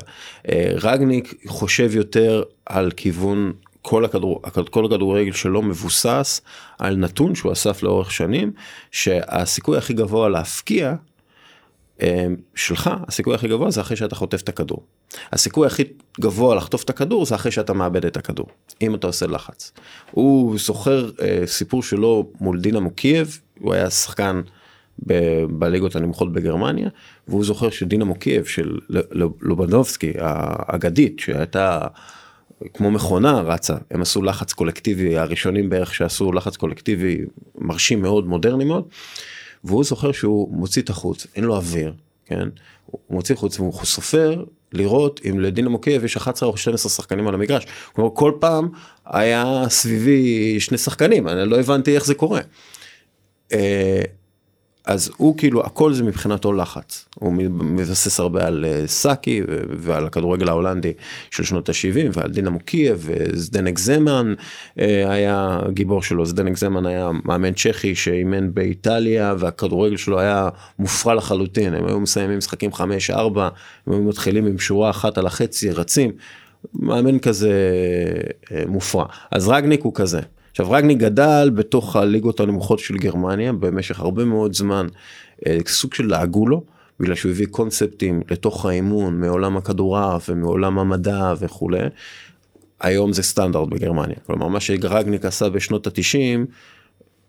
רגניק חושב יותר על כיוון כל, הכדור, כל הכדורגל שלו מבוסס על נתון שהוא אסף לאורך שנים, שהסיכוי הכי גבוה להפקיע אה, שלך, הסיכוי הכי גבוה זה אחרי שאתה חוטף את הכדור. הסיכוי הכי גבוה לחטוף את הכדור זה אחרי שאתה מאבד את הכדור, אם אתה עושה לחץ. הוא זוכר אה, סיפור שלו מול דינה מוקייב, הוא היה שחקן ב- בליגות הנמוכות בגרמניה, והוא זוכר שדינה מוקייב של לובנובסקי האגדית שהייתה כמו מכונה רצה, הם עשו לחץ קולקטיבי, הראשונים בערך שעשו לחץ קולקטיבי מרשים מאוד, מודרני מאוד, והוא זוכר שהוא מוציא את החוץ, אין לו אוויר, כן? הוא מוציא חוץ והוא סופר לראות אם לדינמו קייב יש 11 או 12 שחקנים על המגרש. כלומר כל פעם היה סביבי שני שחקנים, אני לא הבנתי איך זה קורה. אז הוא כאילו הכל זה מבחינתו לחץ. הוא מבסס הרבה על אה, סאקי ועל הכדורגל ההולנדי של שנות ה-70 ועל דינמו קייב וזדנק זמאן אה, היה גיבור שלו זדנק זמן היה מאמן צ'כי שאימן באיטליה והכדורגל שלו היה מופרע לחלוטין. הם היו מסיימים משחקים 5-4 הם היו מתחילים עם שורה אחת על החצי רצים. מאמן כזה אה, מופרע. אז רגניק הוא כזה. עכשיו רגני גדל בתוך הליגות הנמוכות של גרמניה במשך הרבה מאוד זמן, אה, סוג של לעגו לו, בגלל שהוא הביא קונספטים לתוך האימון מעולם הכדורעף ומעולם המדע וכולי. היום זה סטנדרט בגרמניה, כלומר מה שרגניק עשה בשנות התשעים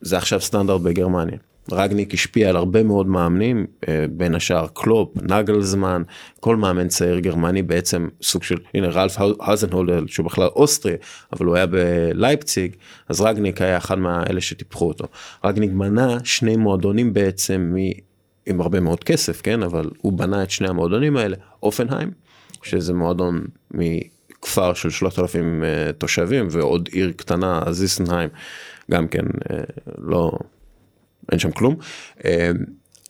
זה עכשיו סטנדרט בגרמניה. רגניק השפיע על הרבה מאוד מאמנים, אה, בין השאר קלופ, נגלזמן, כל מאמן צעיר גרמני בעצם סוג של, הנה ראלף האזנהוטל שהוא בכלל אוסטרי, אבל הוא היה בלייפציג, אז רגניק היה אחד מהאלה שטיפחו אותו. רגניק בנה שני מועדונים בעצם מ... עם הרבה מאוד כסף, כן, אבל הוא בנה את שני המועדונים האלה, הופנהיים, שזה מועדון מכפר של 3,000 אה, תושבים ועוד עיר קטנה, זינסהיים, גם כן אה, לא... אין שם כלום. אה,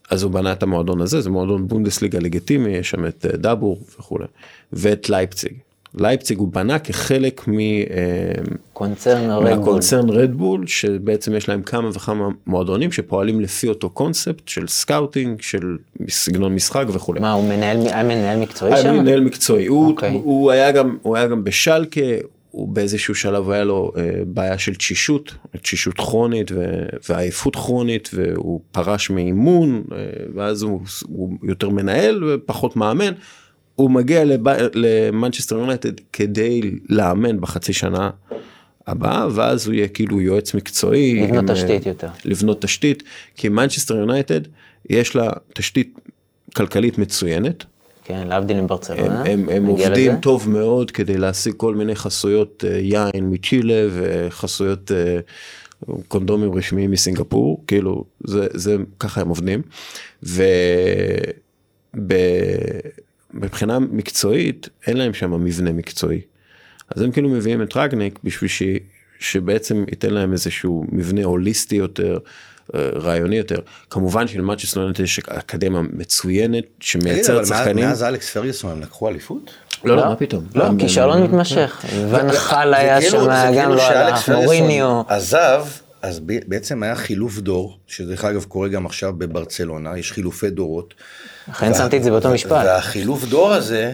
אז הוא בנה את המועדון הזה, זה מועדון בונדסליגה לגיטימי, יש שם את אה, דאבור וכולי, ואת לייפציג. לייפציג הוא בנה כחלק מקונצרן אה, רדבול. רדבול, שבעצם יש להם כמה וכמה מועדונים שפועלים לפי אותו קונספט של scouting, של סגנון משחק וכולי. מה, הוא מנהל, היה מנהל מקצועי שם? היה מנהל מקצועי, okay. אוקיי. הוא, הוא, היה גם, הוא היה גם בשלקה, הוא באיזשהו שלב היה לו אה, בעיה של תשישות, תשישות כרונית ועייפות כרונית והוא פרש מאימון אה, ואז הוא, הוא יותר מנהל ופחות מאמן. הוא מגיע למנצ'סטר יונייטד כדי לאמן בחצי שנה הבאה ואז הוא יהיה כאילו יועץ מקצועי. לבנות עם, תשתית יותר. לבנות תשתית כי מנצ'סטר יונייטד יש לה תשתית כלכלית מצוינת כן, להבדיל מברצלונה. הם, הם, הם עובדים לזה. טוב מאוד כדי להשיג כל מיני חסויות uh, יין מצ'ילה וחסויות uh, קונדומים רשמיים מסינגפור, כאילו זה, זה ככה הם עובדים. ומבחינה מקצועית אין להם שם מבנה מקצועי. אז הם כאילו מביאים את רגניק בשביל ש... שבעצם ייתן להם איזשהו מבנה הוליסטי יותר. רעיוני יותר. כמובן שלמאצ'סטר יונייטד יש אקדמיה מצוינת שמייצרת שחקנים. מאז אלכס פרגוסון הם לקחו אליפות? לא, לא, מה פתאום. לא, כישלון מתמשך. ון חל היה שם, גם לא הלך, מוריניו. עזב, אז בעצם היה חילוף דור, שדרך אגב קורה גם עכשיו בברצלונה, יש חילופי דורות. לכן שמתי את זה באותו משפט. והחילוף דור הזה,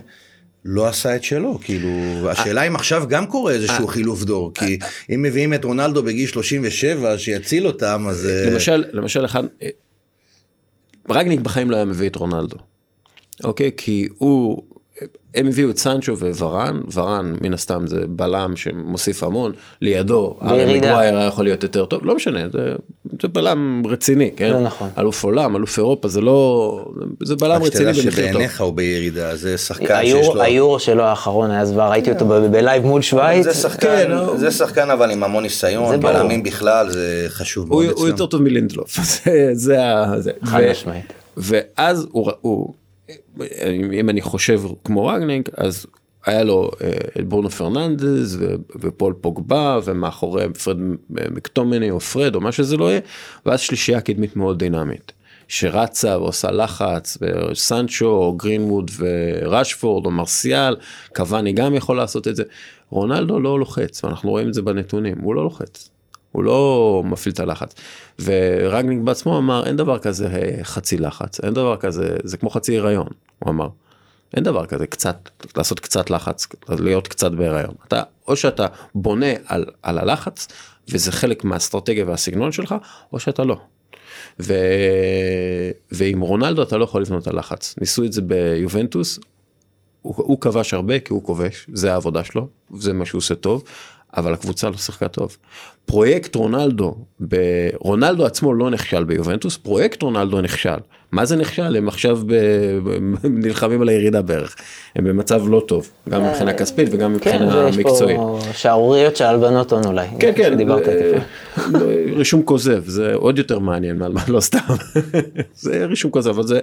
לא עשה את שלו, כאילו, השאלה אם עכשיו גם קורה איזשהו אה. חילוף דור, כי אם מביאים את רונלדו בגיל 37 שיציל אותם, אז... אה, למשל, למשל אחד, אה, רגניק בחיים לא היה מביא את רונלדו, אוקיי? כי הוא הם הביאו את סנצ'ו וורן, ורן מן הסתם זה בלם שמוסיף המון, לידו ארי מגווייר היה יכול להיות יותר טוב, לא משנה, זה, זה בלם רציני, כן? לא נכון. אלוף עולם, אלוף אירופה, זה לא, זה בלם רציני במחיר טוב. שבעיניך הוא בירידה, זה שחקן היור, שיש לו... היורו שלו האחרון היה זוועה, ראיתי אותו בלייב מול שווייץ. זה שחקן, כן, זה שחקן אבל עם המון ניסיון, בלמים בכלל, זה חשוב מאוד אצלנו. הוא יותר טוב מלינדלוף, זה, זה. חד משמעית. ואז הוא, הוא אם אני חושב כמו רגניק אז היה לו אה, את ברונו פרננדז ופול פוגבה ומאחוריהם פרד מקטומני או פרד או מה שזה לא יהיה ואז שלישייה קדמית מאוד דינמית. שרצה ועושה לחץ וסנצ'ו או גרינווד וראשפורד או מרסיאל קוואני גם יכול לעשות את זה רונלדו לא לוחץ ואנחנו רואים את זה בנתונים הוא לא לוחץ הוא לא מפעיל את הלחץ. ורגניק בעצמו אמר אין דבר כזה אה, חצי לחץ, אין דבר כזה, זה כמו חצי הריון, הוא אמר. אין דבר כזה קצת, לעשות קצת לחץ, להיות קצת בהיריון. אתה, או שאתה בונה על, על הלחץ, וזה חלק מהאסטרטגיה והסגנון שלך, או שאתה לא. ו... ועם רונלדו אתה לא יכול לבנות על לחץ. ניסו את זה ביובנטוס, הוא, הוא כבש הרבה כי הוא כובש, זה העבודה שלו, זה מה שהוא עושה טוב, אבל הקבוצה לא שיחקה טוב. פרויקט רונלדו, ב... רונלדו עצמו לא נכשל ביובנטוס, פרויקט רונלדו נכשל. מה זה נכשל? הם עכשיו ב... נלחמים על הירידה בערך. הם במצב לא טוב, גם מבחינה כספית וגם מבחינה מקצועית. כן, ויש פה שערוריות של הלבנות הון אולי. כן, כן. רישום כוזב, זה עוד יותר מעניין, לא סתם. זה רישום כוזב, אבל זה...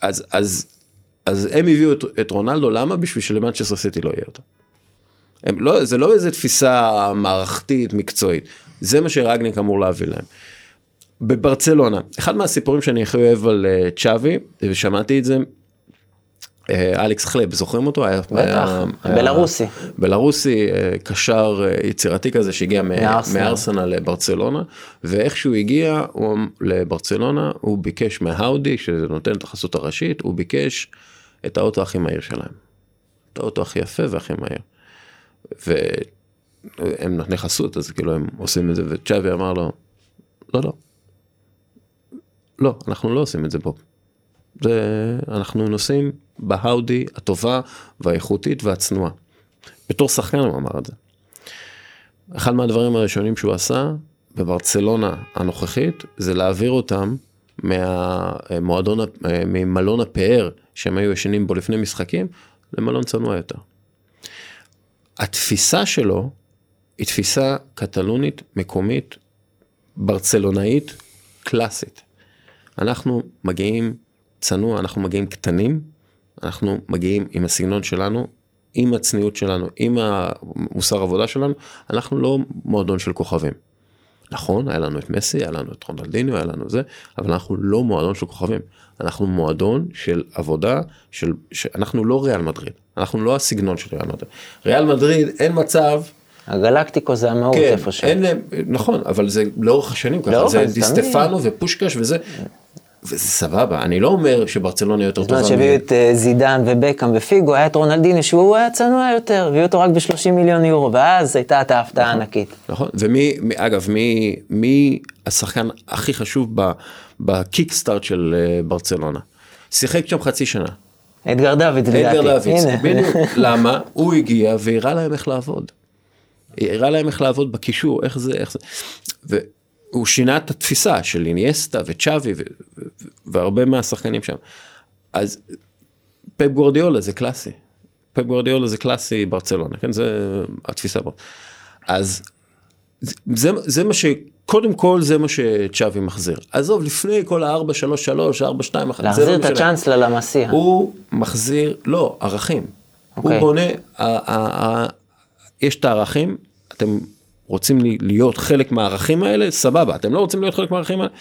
אז, אז, אז הם הביאו את, את רונלדו, למה? בשביל שלמנצ'סטר סיטי לא יהיה אותו. הם לא, זה לא איזה תפיסה מערכתית מקצועית, זה מה שרגניק אמור להביא להם. בברצלונה, אחד מהסיפורים שאני הכי אוהב על uh, צ'אבי, ושמעתי את זה, uh, אלכס חלב, זוכרים אותו? היה, בטח, היה, בלרוסי. בלרוסי, uh, קשר uh, יצירתי כזה שהגיע מארסנל לברצלונה, ואיך שהוא הגיע הוא, לברצלונה, הוא ביקש מהאודי, שזה נותן את החסות הראשית, הוא ביקש את האוטו הכי מהיר שלהם. את האוטו הכי יפה והכי מהיר. והם נותני חסות, אז כאילו הם עושים את זה, וצ'אבי אמר לו, לא, לא. לא, אנחנו לא עושים את זה פה. זה, אנחנו נוסעים בהאודי הטובה והאיכותית והצנועה. בתור שחקן הוא אמר את זה. אחד מהדברים הראשונים שהוא עשה בברצלונה הנוכחית זה להעביר אותם מהמועדון, ממלון הפאר שהם היו ישנים בו לפני משחקים למלון צנוע יותר. התפיסה שלו היא תפיסה קטלונית, מקומית, ברצלונאית, קלאסית. אנחנו מגיעים צנוע, אנחנו מגיעים קטנים, אנחנו מגיעים עם הסגנון שלנו, עם הצניעות שלנו, עם המוסר עבודה שלנו, אנחנו לא מועדון של כוכבים. נכון, היה לנו את מסי, היה לנו את רונלדיניו, היה לנו זה, אבל אנחנו לא מועדון של כוכבים. אנחנו מועדון של עבודה, של, אנחנו לא ריאל מדריד, אנחנו לא הסגנון של ריאל מדריד. ריאל מדריד, אין מצב הגלקטיקו זה המהות כן, איפשהו. אין להם, נכון, אבל זה לאורך השנים ככה, זה דיסטפנו ופושקש וזה, וזה סבבה, אני לא אומר שברצלונה יותר טובה. זאת אומרת שהביאו את אה, זידן ובקאם ופיגו, היה את רונלדיני שהוא היה צנוע יותר, הביאו אותו רק ב-30 מיליון יורו, ואז הייתה את ההפתעה נכון, הענקית. נכון, ומי, אגב, מי, מי השחקן הכי חשוב בקיקסטארט של אה, ברצלונה? שיחק שם חצי שנה. אדגר דוד, לדעתי. אדגר דוד, בדיוק. למה? הוא הגיע והראה להם איך לעבוד. הראה להם איך לעבוד בקישור, איך זה, איך זה. והוא שינה את התפיסה של איניאסטה וצ'אבי והרבה מהשחקנים שם. אז פפ גורדיאולה זה קלאסי. פפ גורדיאולה זה קלאסי ברצלונה, כן? זה התפיסה. אז זה, זה מה ש... קודם כל זה מה שצ'אבי מחזיר. עזוב, לפני כל ה-4-3-3, 4-2-1, להחזיר לא את הצ'אנס ללמסיע. הוא מחזיר, לא, ערכים. Okay. הוא אוקיי. בונה, יש את הערכים, אתם רוצים להיות חלק מהערכים האלה, סבבה, אתם לא רוצים להיות חלק מהערכים האלה,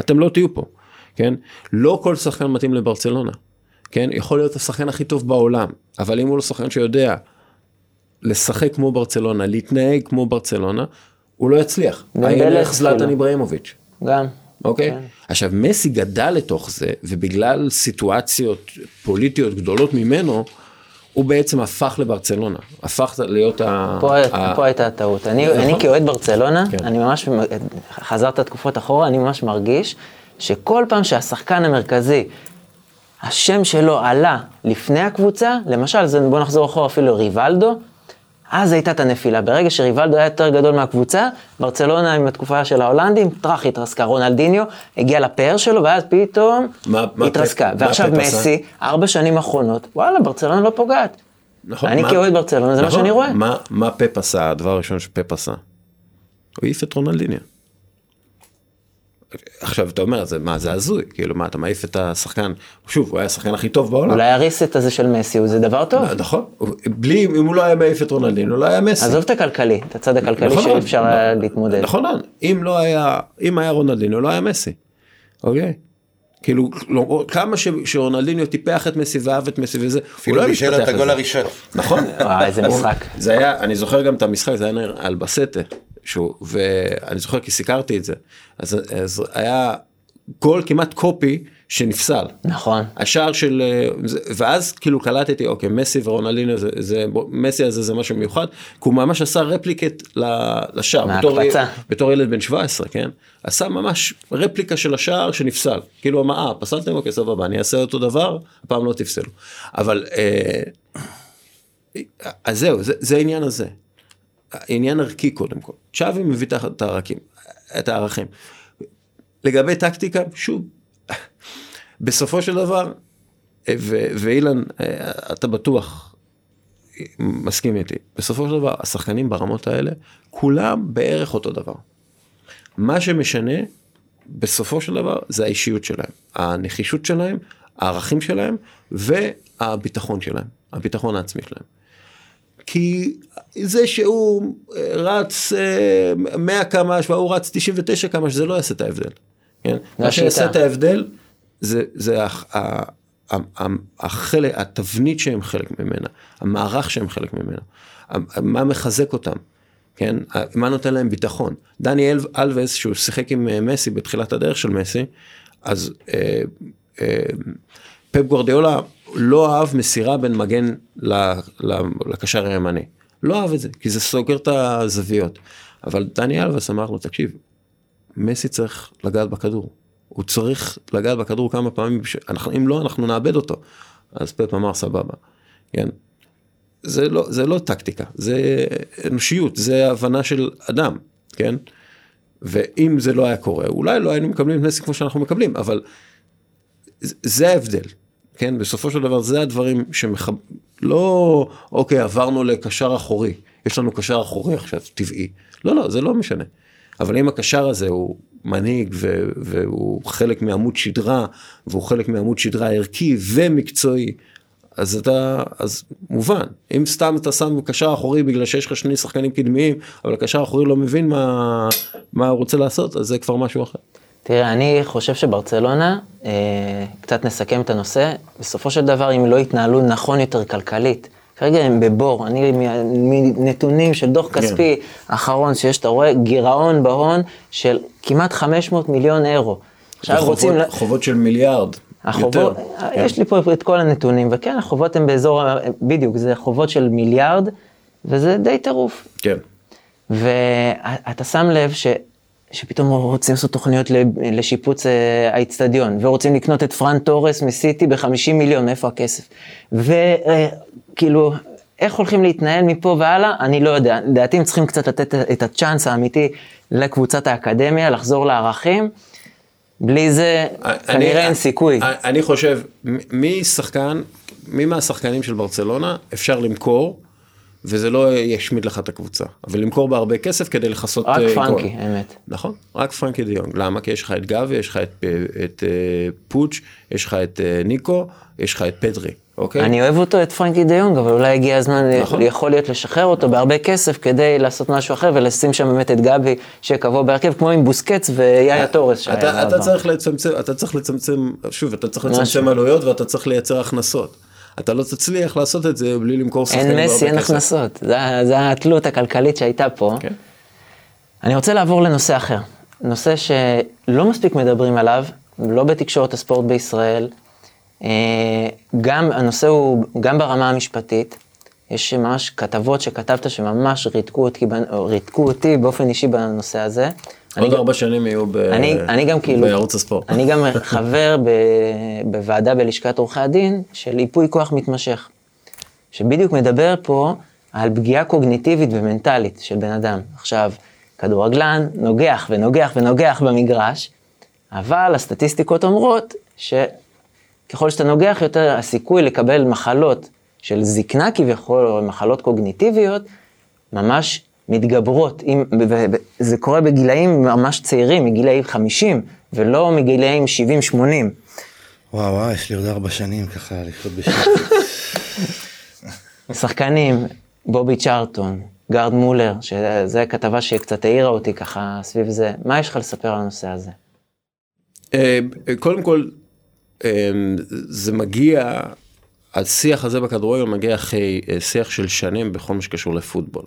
אתם לא תהיו פה, כן? לא כל שחקן מתאים לברצלונה, כן? יכול להיות השחקן הכי טוב בעולם, אבל אם הוא לא שחקן שיודע לשחק כמו ברצלונה, להתנהג כמו ברצלונה, הוא לא יצליח. הילך זלטן כאילו. איברהימוביץ'. גם. אוקיי? כן. עכשיו מסי גדל לתוך זה, ובגלל סיטואציות פוליטיות גדולות ממנו, הוא בעצם הפך לברצלונה, הפך להיות ה... פה, ה... פה הייתה הטעות. אני, נכון? אני כאוהד ברצלונה, כן. אני ממש, חזרת תקופות אחורה, אני ממש מרגיש שכל פעם שהשחקן המרכזי, השם שלו עלה לפני הקבוצה, למשל, בוא נחזור אחורה אפילו ריבלדו, אז הייתה את הנפילה. ברגע שריבלדו היה יותר גדול מהקבוצה, ברצלונה עם התקופה של ההולנדים, טראח התרסקה. רונלדיניו הגיע לפאר שלו, ואז פתאום מה, התרסקה. מה ועכשיו מסי, ארבע שנים אחרונות, וואלה, ברצלונה לא פוגעת. נכון. אני כאוהד ברצלונה, זה נכון, מה שאני רואה. מה, מה פפ עשה, הדבר הראשון שפפ עשה? הוא העיף את רונלדיניו. עכשיו אתה אומר זה מה זה הזוי כאילו מה אתה מעיף את השחקן שוב הוא היה השחקן הכי טוב בעולם. אולי הריסט הזה של מסי זה דבר טוב. נכון בלי אם הוא לא היה מעיף את רונלדינו לא היה מסי. עזוב את הכלכלי את הצד הכלכלי נכון, שאפשר היה להתמודד. נכון אם לא היה אם היה רונלדינו לא היה מסי. אוקיי. כאילו לא, כמה שרונלדיניו טיפח את מסי ואהב את מסי וזה, הוא לא בישל את הגול הראשון. נכון. איזה משחק. זה היה, אני זוכר גם את המשחק, זה היה על בסטה. שהוא, ואני זוכר כי סיקרתי את זה, אז, אז היה גול כמעט קופי שנפסל. נכון. השער של, ואז כאילו קלטתי, אוקיי, מסי ורונלינו, זה, זה, מסי הזה זה משהו מיוחד, כי הוא ממש עשה רפליקט לשער. בתור, בתור ילד בן 17, כן? עשה ממש רפליקה של השער שנפסל. כאילו אמר, אה, פסלתם? אוקיי, סבבה, אני אעשה אותו דבר, הפעם לא תפסלו. אבל, אה, אז זהו, זה, זה העניין הזה. עניין ערכי קודם כל. צ'אבי מביא את הערכים, את הערכים. לגבי טקטיקה, שוב, בסופו של דבר, ואילן, אתה בטוח מסכים איתי, בסופו של דבר השחקנים ברמות האלה, כולם בערך אותו דבר. מה שמשנה בסופו של דבר זה האישיות שלהם, הנחישות שלהם, הערכים שלהם והביטחון שלהם, הביטחון העצמי שלהם. כי זה שהוא רץ 100 אה, קמ"ש והוא רץ 99 קמ"ש זה לא יעשה את ההבדל. כן? מה שיעשה את ההבדל זה, זה החלק, התבנית שהם חלק ממנה, המערך שהם חלק ממנה, מה מחזק אותם, כן? מה נותן להם ביטחון. דני אלווס, שהוא שיחק עם אה, מסי בתחילת הדרך של מסי, אז אה, אה, פפ גורדיאולה לא אהב מסירה בין מגן לקשר הימני. לא אהב את זה, כי זה סוגר את הזוויות. אבל דני אלווס אמר לו, תקשיב, מסי צריך לגעת בכדור. הוא צריך לגעת בכדור כמה פעמים, אנחנו, אם לא, אנחנו נאבד אותו. אז פפ אמר, סבבה. כן. זה לא, זה לא טקטיקה, זה אנושיות, זה הבנה של אדם, כן? ואם זה לא היה קורה, אולי לא היינו מקבלים את מסי כמו שאנחנו מקבלים, אבל זה ההבדל, כן? בסופו של דבר זה הדברים שמחב... לא, אוקיי, עברנו לקשר אחורי, יש לנו קשר אחורי עכשיו, טבעי. לא, לא, זה לא משנה. אבל אם הקשר הזה הוא מנהיג ו- והוא חלק מעמוד שדרה, והוא חלק מעמוד שדרה ערכי ומקצועי, אז אתה, אז מובן, אם סתם אתה שם קשר אחורי בגלל שיש לך שני שחקנים קדמיים, אבל הקשר האחורי לא מבין מה, מה הוא רוצה לעשות, אז זה כבר משהו אחר. תראה, אני חושב שברצלונה, אה, קצת נסכם את הנושא, בסופו של דבר, אם לא יתנהלו נכון יותר כלכלית, כרגע הם בבור, אני מנתונים של דוח כן. כספי אחרון שיש, אתה רואה גירעון בהון של כמעט 500 מיליון אירו. עכשיו וחובות, רוצים... חובות של מיליארד. החובות, יותר. יש לי פה את כל הנתונים, וכן, החובות הן באזור, בדיוק, זה חובות של מיליארד, וזה די טירוף. כן. ואתה שם לב ש... שפתאום רוצים לעשות תוכניות לשיפוץ אה, האיצטדיון, ורוצים לקנות את פרן תורס מסיטי ב-50 מיליון, מאיפה הכסף? וכאילו, איך הולכים להתנהל מפה והלאה, אני לא יודע. לדעתי הם צריכים קצת לתת את הצ'אנס האמיתי לקבוצת האקדמיה, לחזור לערכים. בלי זה כנראה אין סיכוי. אני חושב, מי שחקן, מי מהשחקנים של ברצלונה אפשר למכור וזה לא ישמיד לך את הקבוצה, אבל למכור בה הרבה כסף כדי לכסות... רק uh, פרנקי, גול. אמת. נכון, רק פרנקי דיונג. למה? כי יש לך את גבי, יש לך את, את uh, פוץ', יש לך את uh, ניקו, יש לך את פדרי, אוקיי? אני אוהב אותו, את פרנקי דיונג, אבל אולי הגיע הזמן, נכון. יכול להיות לשחרר אותו בהרבה כסף כדי לעשות משהו אחר ולשים שם באמת את גבי שקבוע בהרכב, כמו עם בוסקץ ויאיה תורס. אתה, אתה, צריך לצמצם, אתה צריך לצמצם, שוב, אתה צריך לצמצם עלויות ואתה צריך לייצר הכנסות. אתה לא תצליח לעשות את זה בלי למכור שחקנים אין מסי, אין הכנסות. זו התלות הכלכלית שהייתה פה. כן. אני רוצה לעבור לנושא אחר. נושא שלא מספיק מדברים עליו, לא בתקשורת הספורט בישראל. אה, גם, הנושא הוא גם ברמה המשפטית. יש ממש כתבות שכתבת שממש ריתקו אותי, ריתקו אותי באופן אישי בנושא הזה. עוד ארבע שנים יהיו ב... אני, אני גם כאילו... בערוץ הספורט. אני גם חבר ב, בוועדה בלשכת עורכי הדין של ייפוי כוח מתמשך, שבדיוק מדבר פה על פגיעה קוגניטיבית ומנטלית של בן אדם. עכשיו, כדורגלן נוגח ונוגח ונוגח במגרש, אבל הסטטיסטיקות אומרות שככל שאתה נוגח יותר, הסיכוי לקבל מחלות של זקנה כביכול, או מחלות קוגניטיביות, ממש מתגברות, עם, זה קורה בגילאים ממש צעירים, מגילאי 50, ולא מגילאים 70-80. וואו וואו, יש לי עוד ארבע שנים ככה לחיות בשקט. שחקנים, בובי צ'ארטון, גארד מולר, שזו כתבה שקצת העירה אותי ככה סביב זה, מה יש לך לספר על הנושא הזה? אה, קודם כל, אה, זה מגיע, השיח הזה בכדורגל מגיע אחרי אה, שיח של שנים בכל מה שקשור לפוטבול.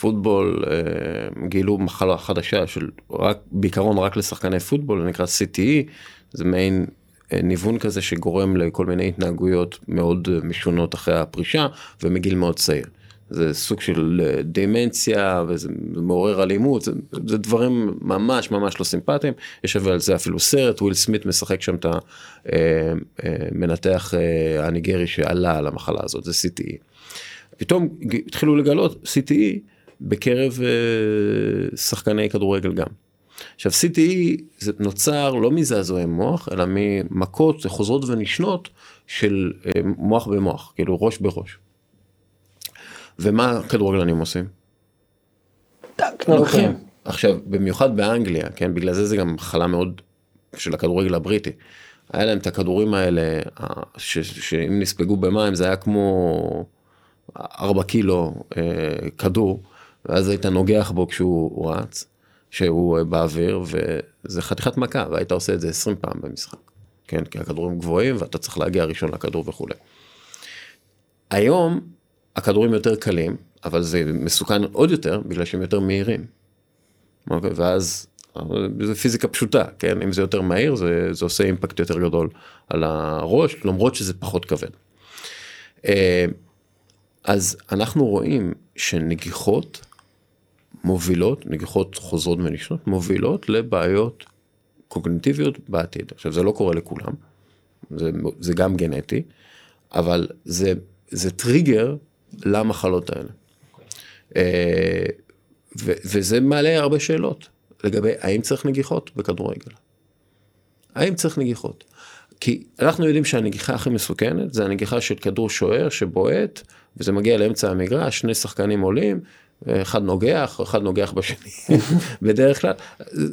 פוטבול אה, גילו מחלה חדשה של רק בעיקרון רק לשחקני פוטבול נקרא CTE זה מעין אה, ניוון כזה שגורם לכל מיני התנהגויות מאוד אה, משונות אחרי הפרישה ומגיל מאוד צעיר. זה סוג של דמנציה וזה מעורר אלימות זה, זה דברים ממש ממש לא סימפטיים יש על זה אפילו סרט וויל סמית משחק שם את המנתח הניגרי שעלה על המחלה הזאת זה CTE. פתאום התחילו לגלות CTE בקרב uh, שחקני כדורגל גם. עכשיו CTE זה נוצר לא מזעזועי מוח אלא ממכות חוזרות ונשנות של uh, מוח במוח כאילו ראש בראש. ומה כדורגלנים עושים? לוקחים. עכשיו במיוחד באנגליה כן בגלל זה זה גם מחלה מאוד של הכדורגל הבריטי. היה להם את הכדורים האלה ש, שאם נספגו במים זה היה כמו 4 קילו אה, כדור ואז היית נוגח בו כשהוא רץ, שהוא אה, באוויר, וזה חתיכת מכה, והיית עושה את זה 20 פעם במשחק. כן, כי הכדורים גבוהים ואתה צריך להגיע ראשון לכדור וכולי. היום הכדורים יותר קלים, אבל זה מסוכן עוד יותר בגלל שהם יותר מהירים. אוקיי? ואז זה פיזיקה פשוטה, כן? אם זה יותר מהיר זה, זה עושה אימפקט יותר גדול על הראש, למרות שזה פחות כבד. אה, אז אנחנו רואים שנגיחות מובילות, נגיחות חוזרות ונשנות, מובילות לבעיות קוגניטיביות בעתיד. עכשיו זה לא קורה לכולם, זה, זה גם גנטי, אבל זה, זה טריגר למחלות האלה. אה, ו, וזה מעלה הרבה שאלות לגבי האם צריך נגיחות בכדורגל. האם צריך נגיחות? כי אנחנו יודעים שהנגיחה הכי מסוכנת זה הנגיחה של כדור שוער שבועט וזה מגיע לאמצע המגרש, שני שחקנים עולים, אחד נוגח, אחד נוגח בשני, בדרך כלל,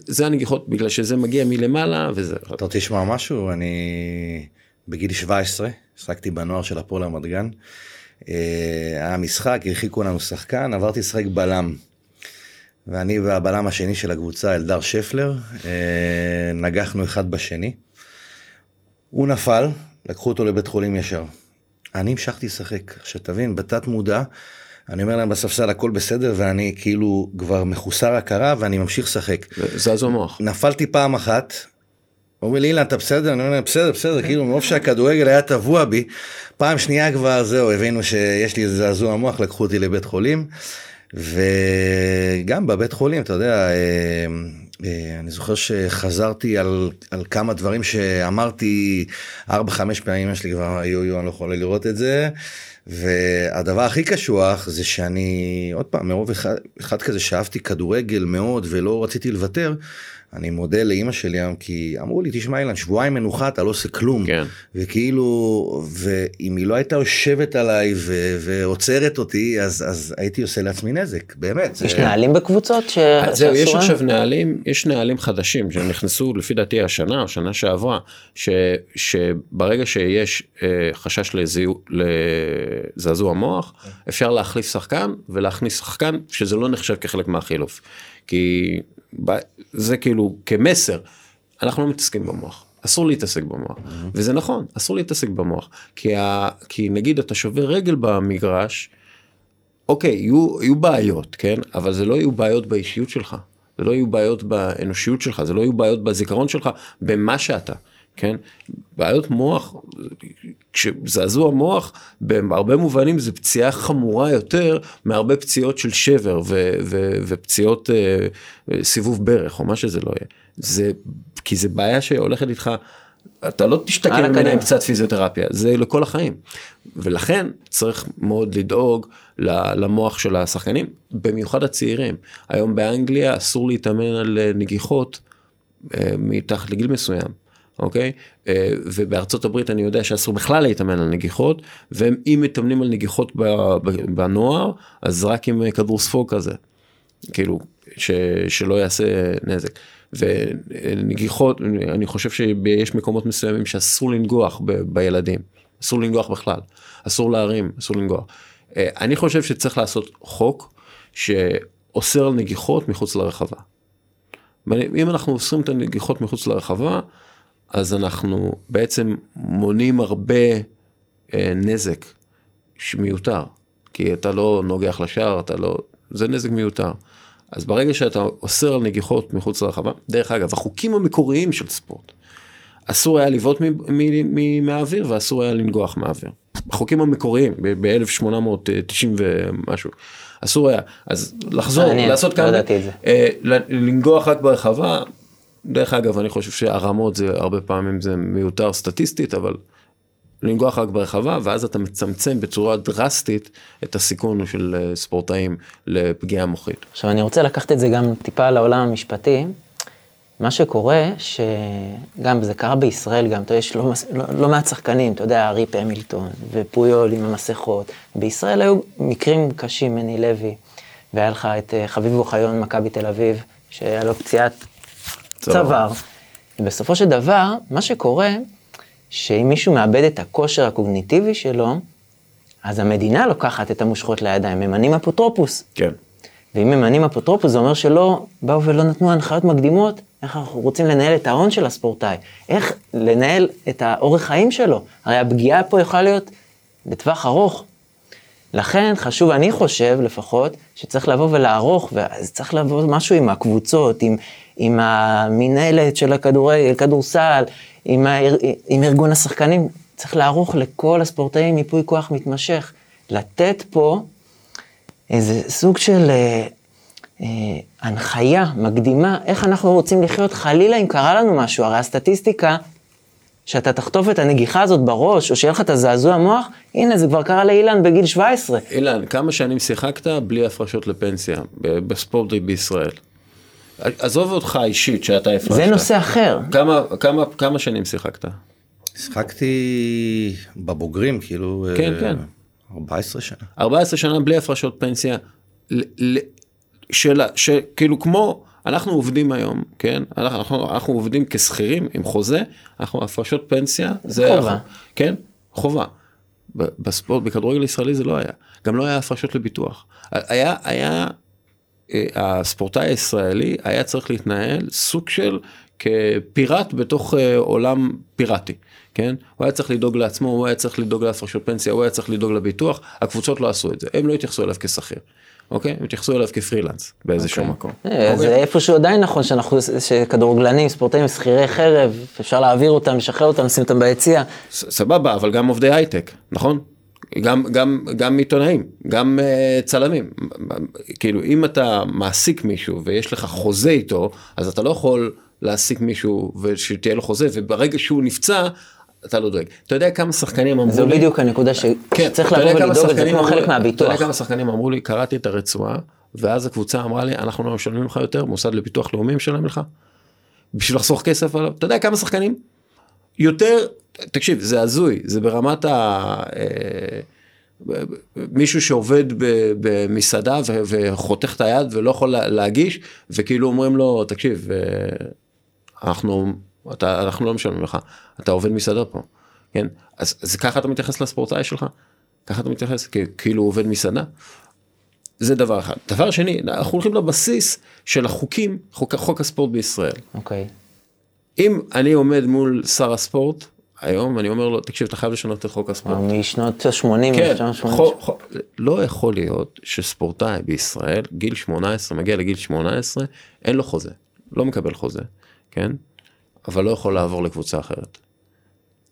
זה הנגיחות בגלל שזה מגיע מלמעלה וזה. אתה רוצה לשמוע משהו? אני בגיל 17, עסקתי בנוער של הפועל רמת גן. אה, היה משחק, הרחיקו לנו שחקן, עברתי לשחק בלם. ואני והבלם השני של הקבוצה, אלדר שפלר, אה, נגחנו אחד בשני. הוא נפל, לקחו אותו לבית חולים ישר. אני המשכתי לשחק. עכשיו תבין, בתת מודע, אני אומר להם בספסל הכל בסדר ואני כאילו כבר מחוסר הכרה ואני ממשיך לשחק. זז המוח. נפלתי פעם אחת, הוא אומר לי אילן אתה בסדר? אני אומר להם בסדר בסדר כאילו מרוב שהכדורגל היה טבוע בי פעם שנייה כבר זהו הבינו שיש לי איזה זעזוע מוח לקחו אותי לבית חולים וגם בבית חולים אתה יודע אה, אה, אני זוכר שחזרתי על, על כמה דברים שאמרתי 4-5 פעמים, יש לי כבר, יו יו, אני לא יכול לראות את זה. והדבר הכי קשוח זה שאני, עוד פעם, מרוב אחד, אחד כזה שאהבתי כדורגל מאוד ולא רציתי לוותר, אני מודה לאימא שלי היום כי אמרו לי תשמע אילן שבועיים מנוחה אתה לא עושה כלום כן. וכאילו ואם היא לא הייתה יושבת עליי ו- ועוצרת אותי אז אז הייתי עושה לעצמי נזק באמת. יש זה... נהלים בקבוצות ש... זהו יש עכשיו נהלים יש נהלים חדשים שנכנסו לפי דעתי השנה או שנה שעברה ש, שברגע שיש אה, חשש לזיו, לזעזוע מוח אפשר להחליף שחקן ולהכניס שחקן שזה לא נחשב כחלק מהחילוף. כי זה כאילו כמסר, אנחנו לא מתעסקים במוח. אסור להתעסק במוח, mm-hmm. וזה נכון, אסור להתעסק במוח, כי, ה, כי נגיד אתה שובר רגל במגרש, אוקיי, יהיו, יהיו בעיות, כן, אבל זה לא יהיו בעיות באישיות שלך, זה לא יהיו בעיות באנושיות שלך, זה לא יהיו בעיות בזיכרון שלך, במה שאתה. כן? בעיות מוח, כשזעזוע מוח, בהרבה מובנים זה פציעה חמורה יותר מהרבה פציעות של שבר ו- ו- ופציעות uh, סיבוב ברך או מה שזה לא יהיה. זה, כי זה בעיה שהולכת איתך, אתה לא תשתקם ממנה עם קצת פיזיותרפיה, זה לכל החיים. ולכן צריך מאוד לדאוג למוח של השחקנים, במיוחד הצעירים. היום באנגליה אסור להתאמן על נגיחות uh, מתחת לגיל מסוים. אוקיי? אה, ובארצות הברית אני יודע שאסור בכלל להתאמן על נגיחות, ואם מתאמנים על נגיחות בנוער, אז רק עם כדור ספוג כזה, כאילו, ש, שלא יעשה נזק. ונגיחות, אני חושב שיש מקומות מסוימים שאסור לנגוח ב, בילדים, אסור לנגוח בכלל, אסור להרים, אסור לנגוח. אה, אני חושב שצריך לעשות חוק שאוסר על נגיחות מחוץ לרחבה. אם אנחנו אוסרים את הנגיחות מחוץ לרחבה, אז אנחנו בעצם מונים הרבה אה, נזק שמיותר, כי אתה לא נוגח לשער, אתה לא, זה נזק מיותר. אז ברגע שאתה אוסר על נגיחות מחוץ לרחבה, דרך אגב, החוקים המקוריים של ספורט, אסור היה לבעוט מהאוויר ואסור היה לנגוח מהאוויר. החוקים המקוריים ב-1890 ומשהו, אסור היה. אז לחזור, לעשות כמה, לא אה, לנגוח רק ברחבה, דרך אגב, אני חושב שהרמות זה הרבה פעמים זה מיותר סטטיסטית, אבל לנגוח רק ברחבה, ואז אתה מצמצם בצורה דרסטית את הסיכון של אה, ספורטאים לפגיעה מוחית. עכשיו, אני רוצה לקחת את זה גם טיפה לעולם המשפטי. מה שקורה, שגם זה קרה בישראל גם, אתה יודע, יש לא, לא, לא מעט שחקנים, אתה יודע, ריפ המילטון ופויול עם המסכות. בישראל היו מקרים קשים, מני לוי, והיה לך את אה, חביב אוחיון, מכבי תל אביב, שהיה לו פציעת צוואר. בסופו של דבר, מה שקורה, שאם מישהו מאבד את הכושר הקוגניטיבי שלו, אז המדינה לוקחת את המושכות לידיים, ממנים אפוטרופוס. כן. ואם ממנים אפוטרופוס, זה אומר שלא באו ולא נתנו הנחיות מקדימות, איך אנחנו רוצים לנהל את ההון של הספורטאי, איך לנהל את האורך חיים שלו. הרי הפגיעה פה יכולה להיות בטווח ארוך. לכן חשוב, אני חושב לפחות, שצריך לבוא ולערוך, ואז צריך לבוא משהו עם הקבוצות, עם, עם המינהלת של הכדורגל, כדורסל, עם, האר, עם ארגון השחקנים, צריך לערוך לכל הספורטאים מיפוי כוח מתמשך. לתת פה איזה סוג של אה, אה, הנחיה מקדימה, איך אנחנו רוצים לחיות חלילה אם קרה לנו משהו. הרי הסטטיסטיקה, שאתה תחטוף את הנגיחה הזאת בראש, או שיהיה לך את הזעזוע מוח, הנה, זה כבר קרה לאילן בגיל 17. אילן, כמה שנים שיחקת בלי הפרשות לפנסיה בספורט בישראל? עזוב אותך אישית שאתה הפרשת. זה נושא אחר. כמה, כמה, כמה שנים שיחקת? שיחקתי בבוגרים, כאילו... כן, כן. 14 שנה. 14 שנה בלי הפרשות פנסיה. שאלה, שכאילו כמו, אנחנו עובדים היום, כן? אנחנו, אנחנו, אנחנו עובדים כשכירים עם חוזה, אנחנו הפרשות פנסיה, זה חובה. אנחנו, כן? חובה. בספורט, בכדורגל ישראלי זה לא היה. גם לא היה הפרשות לביטוח. היה, היה, אה, הספורטאי הישראלי היה צריך להתנהל סוג של כפיראט בתוך אה, עולם פיראטי. כן? הוא היה צריך לדאוג לעצמו, הוא היה צריך לדאוג להפרשות פנסיה, הוא היה צריך לדאוג לביטוח, הקבוצות לא עשו את זה, הם לא התייחסו אליו כשכיר. אוקיי? הם התייחסו אליו כפרילנס באיזשהו okay. אוקיי. מקום. זה okay. איפשהו עדיין נכון שאנחנו, שכדורגלנים, ספורטאים, שכירי חרב, אפשר להעביר אותם, לשחרר אותם, לשים אותם ביציע. סבבה, אבל גם עובדי הייטק, נכון? גם, גם, גם עיתונאים, גם uh, צלמים. כאילו, אם אתה מעסיק מישהו ויש לך חוזה איתו, אז אתה לא יכול להעסיק מישהו ושתהיה לו חוזה, וברגע שהוא נפצע, אתה לא דואג. אתה יודע כמה שחקנים אמרו לי... זו בדיוק הנקודה כן, שצריך לבוא ולדאוג לזה כמו חלק מהביטוח. אתה יודע כמה שחקנים אמרו לי, קראתי את הרצועה, ואז הקבוצה אמרה לי, אנחנו לא משלמים לך יותר, מוסד לביטוח לאומי משלם לך, בשביל לחסוך כסף עליו. אתה יודע כמה שחקנים? יותר, תקשיב, זה הזוי, זה ברמת ה... אה, מישהו שעובד במסעדה וחותך את היד ולא יכול להגיש, וכאילו אומרים לו, תקשיב, אה, אנחנו אתה, אנחנו לא משלמים לך, אתה עובד מסעדה פה, כן? אז, אז ככה אתה מתייחס לספורטאי שלך? ככה אתה מתייחס כאילו הוא עובד מסעדה? זה דבר אחד. דבר שני, אנחנו הולכים לבסיס של החוקים, חוק, חוק הספורט בישראל. אוקיי. Okay. אם אני עומד מול שר הספורט, היום אני אומר לו, תקשיב, אתה חייב לשנות את חוק הספורט. משנות ה-80, כן, לא יכול להיות שספורטאי בישראל, גיל 18, מגיע לגיל 18, אין לו חוזה, לא מקבל חוזה, כן? אבל לא יכול לעבור לקבוצה אחרת.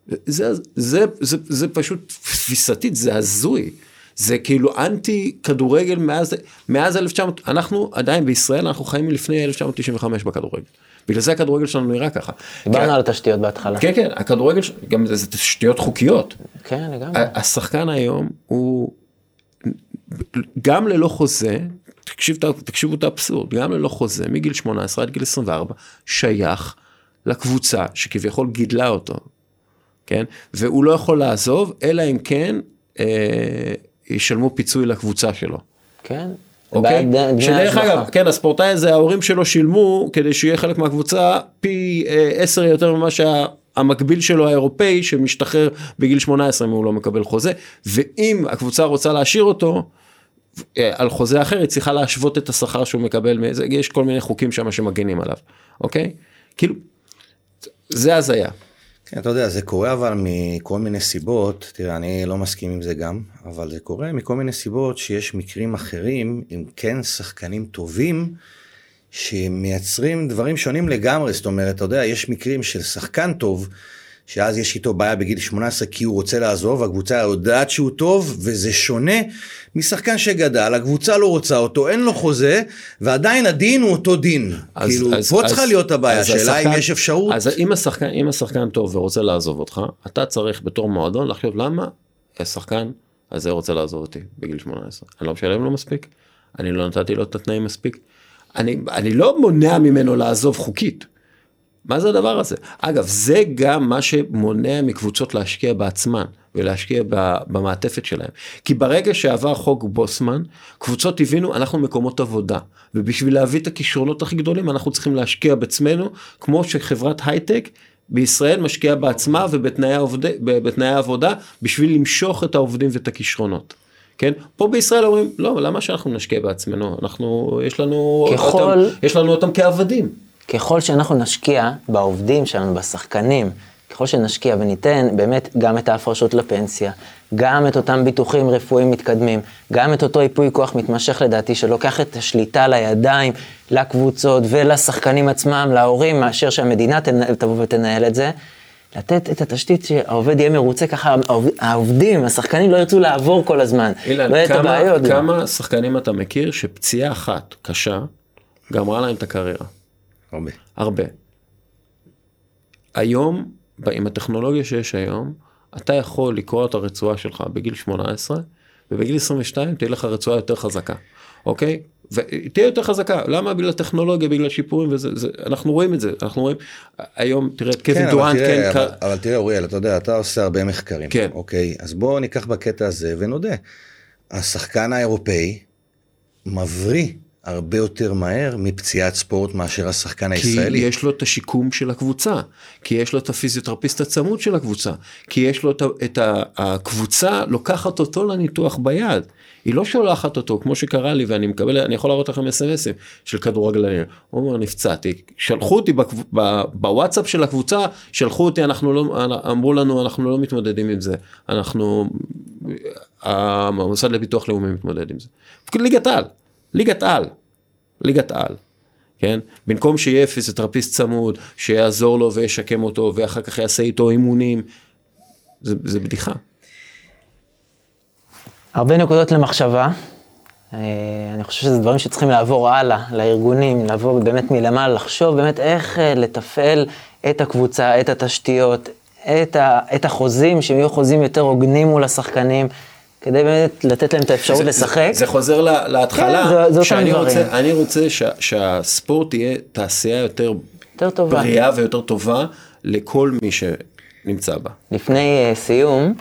זה, זה, זה, זה פשוט תפיסתית, זה הזוי. זה כאילו אנטי כדורגל מאז, מאז 1900, אנחנו עדיין בישראל, אנחנו חיים מלפני 1995 בכדורגל. בגלל זה הכדורגל שלנו נראה ככה. דיברנו על התשתיות בהתחלה. כן, כן, הכדורגל, גם זה, זה תשתיות חוקיות. כן, לגמרי. השחקן היום הוא גם ללא חוזה, תקשיב, תקשיבו את האבסורד, גם ללא חוזה, מגיל 18 עד גיל 24, שייך לקבוצה שכביכול גידלה אותו, כן? והוא לא יכול לעזוב, אלא אם כן אה, ישלמו פיצוי לקבוצה שלו. כן. אוקיי? שדרך אגב, כן, הספורטאי הזה, ההורים שלו שילמו כדי שיהיה חלק מהקבוצה פי אה, עשר אה, יותר ממה שהמקביל שלו האירופאי שמשתחרר בגיל 18 אם הוא לא מקבל חוזה, ואם הקבוצה רוצה להשאיר אותו, אה, על חוזה אחר היא צריכה להשוות את השכר שהוא מקבל, יש כל מיני חוקים שם שמגנים עליו, אוקיי? כאילו זה הזיה. כן, אתה יודע, זה קורה אבל מכל מיני סיבות, תראה, אני לא מסכים עם זה גם, אבל זה קורה מכל מיני סיבות שיש מקרים אחרים, אם כן שחקנים טובים, שמייצרים דברים שונים לגמרי, זאת אומרת, אתה יודע, יש מקרים של שחקן טוב, שאז יש איתו בעיה בגיל 18 כי הוא רוצה לעזוב, הקבוצה יודעת שהוא טוב, וזה שונה משחקן שגדל, הקבוצה לא רוצה אותו, אין לו חוזה, ועדיין הדין הוא אותו דין. אז, כאילו, אז, פה אז, צריכה להיות הבעיה, השאלה אם יש אפשרות. אז אם השחקן, אם השחקן טוב ורוצה לעזוב אותך, אתה צריך בתור מועדון לחשוב למה השחקן הזה רוצה לעזוב אותי בגיל 18. אני לא משלם לו מספיק, אני לא נתתי לו את התנאים מספיק. אני, אני לא מונע ממנו לעזוב חוקית. מה זה הדבר הזה? אגב, זה גם מה שמונע מקבוצות להשקיע בעצמן ולהשקיע במעטפת שלהם. כי ברגע שעבר חוק בוסמן, קבוצות הבינו, אנחנו מקומות עבודה. ובשביל להביא את הכישרונות הכי גדולים, אנחנו צריכים להשקיע בעצמנו, כמו שחברת הייטק בישראל משקיעה בעצמה ובתנאי העבודה, העבודה בשביל למשוך את העובדים ואת הכישרונות. כן? פה בישראל אומרים, לא, למה שאנחנו נשקיע בעצמנו? אנחנו, יש לנו, ככל, אותם, יש לנו אותם כעבדים. ככל שאנחנו נשקיע בעובדים שלנו, בשחקנים, ככל שנשקיע וניתן באמת גם את ההפרשות לפנסיה, גם את אותם ביטוחים רפואיים מתקדמים, גם את אותו ייפוי כוח מתמשך לדעתי, שלוקח את השליטה לידיים, לקבוצות ולשחקנים עצמם, להורים, מאשר שהמדינה תבוא ותנהל את זה, לתת את התשתית שהעובד יהיה מרוצה, ככה העובדים, השחקנים לא ירצו לעבור כל הזמן. אילן, לא כמה, הבעיות, כמה לא. שחקנים אתה מכיר שפציעה אחת קשה גמרה להם את הקריירה? הרבה. הרבה. היום, עם הטכנולוגיה שיש היום, אתה יכול לקרוא את הרצועה שלך בגיל 18, ובגיל 22 תהיה לך רצועה יותר חזקה, אוקיי? ותהיה יותר חזקה, למה? בגלל טכנולוגיה, בגלל שיפורים וזה, זה, אנחנו רואים את זה, אנחנו רואים, היום תראה את קווין דורנט, כן. אבל, כ... אבל תראה אוריאל, אתה יודע, אתה עושה הרבה מחקרים, כן. אוקיי? אז בואו ניקח בקטע הזה ונודה, השחקן האירופאי מבריא הרבה יותר מהר מפציעת ספורט מאשר השחקן כי הישראלי. כי יש לו את השיקום של הקבוצה, כי יש לו את הפיזיותרפיסט הצמוד של הקבוצה, כי יש לו את, את הקבוצה לוקחת אותו לניתוח ביד. היא לא שולחת אותו כמו שקרה לי ואני מקבל אני יכול להראות לכם אסמסים של כדורגלנים. הוא אומר נפצעתי שלחו אותי בקב, בוואטסאפ של הקבוצה שלחו אותי אנחנו לא אמרו לנו אנחנו לא מתמודדים עם זה אנחנו המוסד לביטוח לאומי מתמודד עם זה. ליגת על. ליגת על, ליגת על, כן? במקום שיהיה פיזיותרפיסט צמוד, שיעזור לו וישקם אותו, ואחר כך יעשה איתו אימונים, זה, זה בדיחה. הרבה נקודות למחשבה. אה, אני חושב שזה דברים שצריכים לעבור הלאה, לארגונים, לעבור באמת מלמעלה, לחשוב באמת איך אה, לתפעל את הקבוצה, את התשתיות, את, ה, את החוזים, שהם יהיו חוזים יותר הוגנים מול השחקנים. כדי באמת לתת להם את האפשרות זה, לשחק. זה, זה חוזר לה, להתחלה, כן, שאני רוצה, אני רוצה שה, שהספורט יהיה תעשייה יותר, יותר טובה. בריאה ויותר טובה לכל מי שנמצא בה. לפני uh, סיום,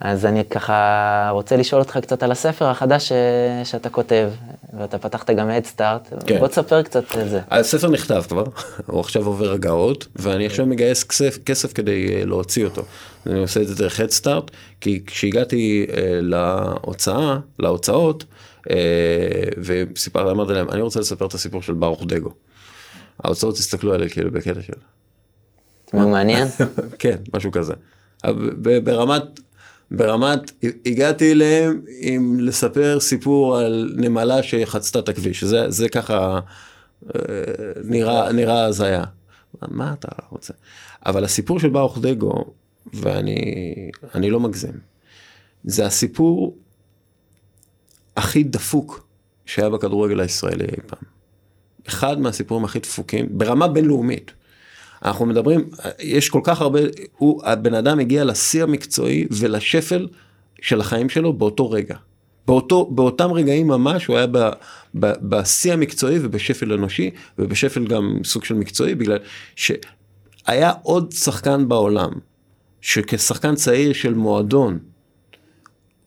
אז אני ככה רוצה לשאול אותך קצת על הספר החדש ש... שאתה כותב, ואתה פתחת גם הדסטארט, כן. בוא תספר קצת על זה. הספר נכתב כבר, הוא עכשיו עובר הגאות, ואני עכשיו מגייס כסף, כסף כדי אה, להוציא אותו. אני עושה את זה דרך הדסטארט, כי כשהגעתי אה, להוצאה, להוצאות, אה, וסיפרתי, אמרתי להם, אני רוצה לספר את הסיפור של ברוך דגו. ההוצאות הסתכלו עליי כאילו בקטע של... מעניין? כן, משהו כזה. ברמת ברמת, הגעתי אליהם עם לספר סיפור על נמלה שחצתה את הכביש, זה, זה ככה אה, נראה, נראה הזיה. מה אתה רוצה? אבל הסיפור של ברוך דגו, ואני לא מגזים, זה הסיפור הכי דפוק שהיה בכדורגל הישראלי אי פעם. אחד מהסיפורים הכי דפוקים, ברמה בינלאומית. אנחנו מדברים, יש כל כך הרבה, הוא, הבן אדם הגיע לשיא המקצועי ולשפל של החיים שלו באותו רגע. באותו, באותם רגעים ממש הוא היה בשיא המקצועי ובשפל אנושי ובשפל גם סוג של מקצועי בגלל שהיה עוד שחקן בעולם שכשחקן צעיר של מועדון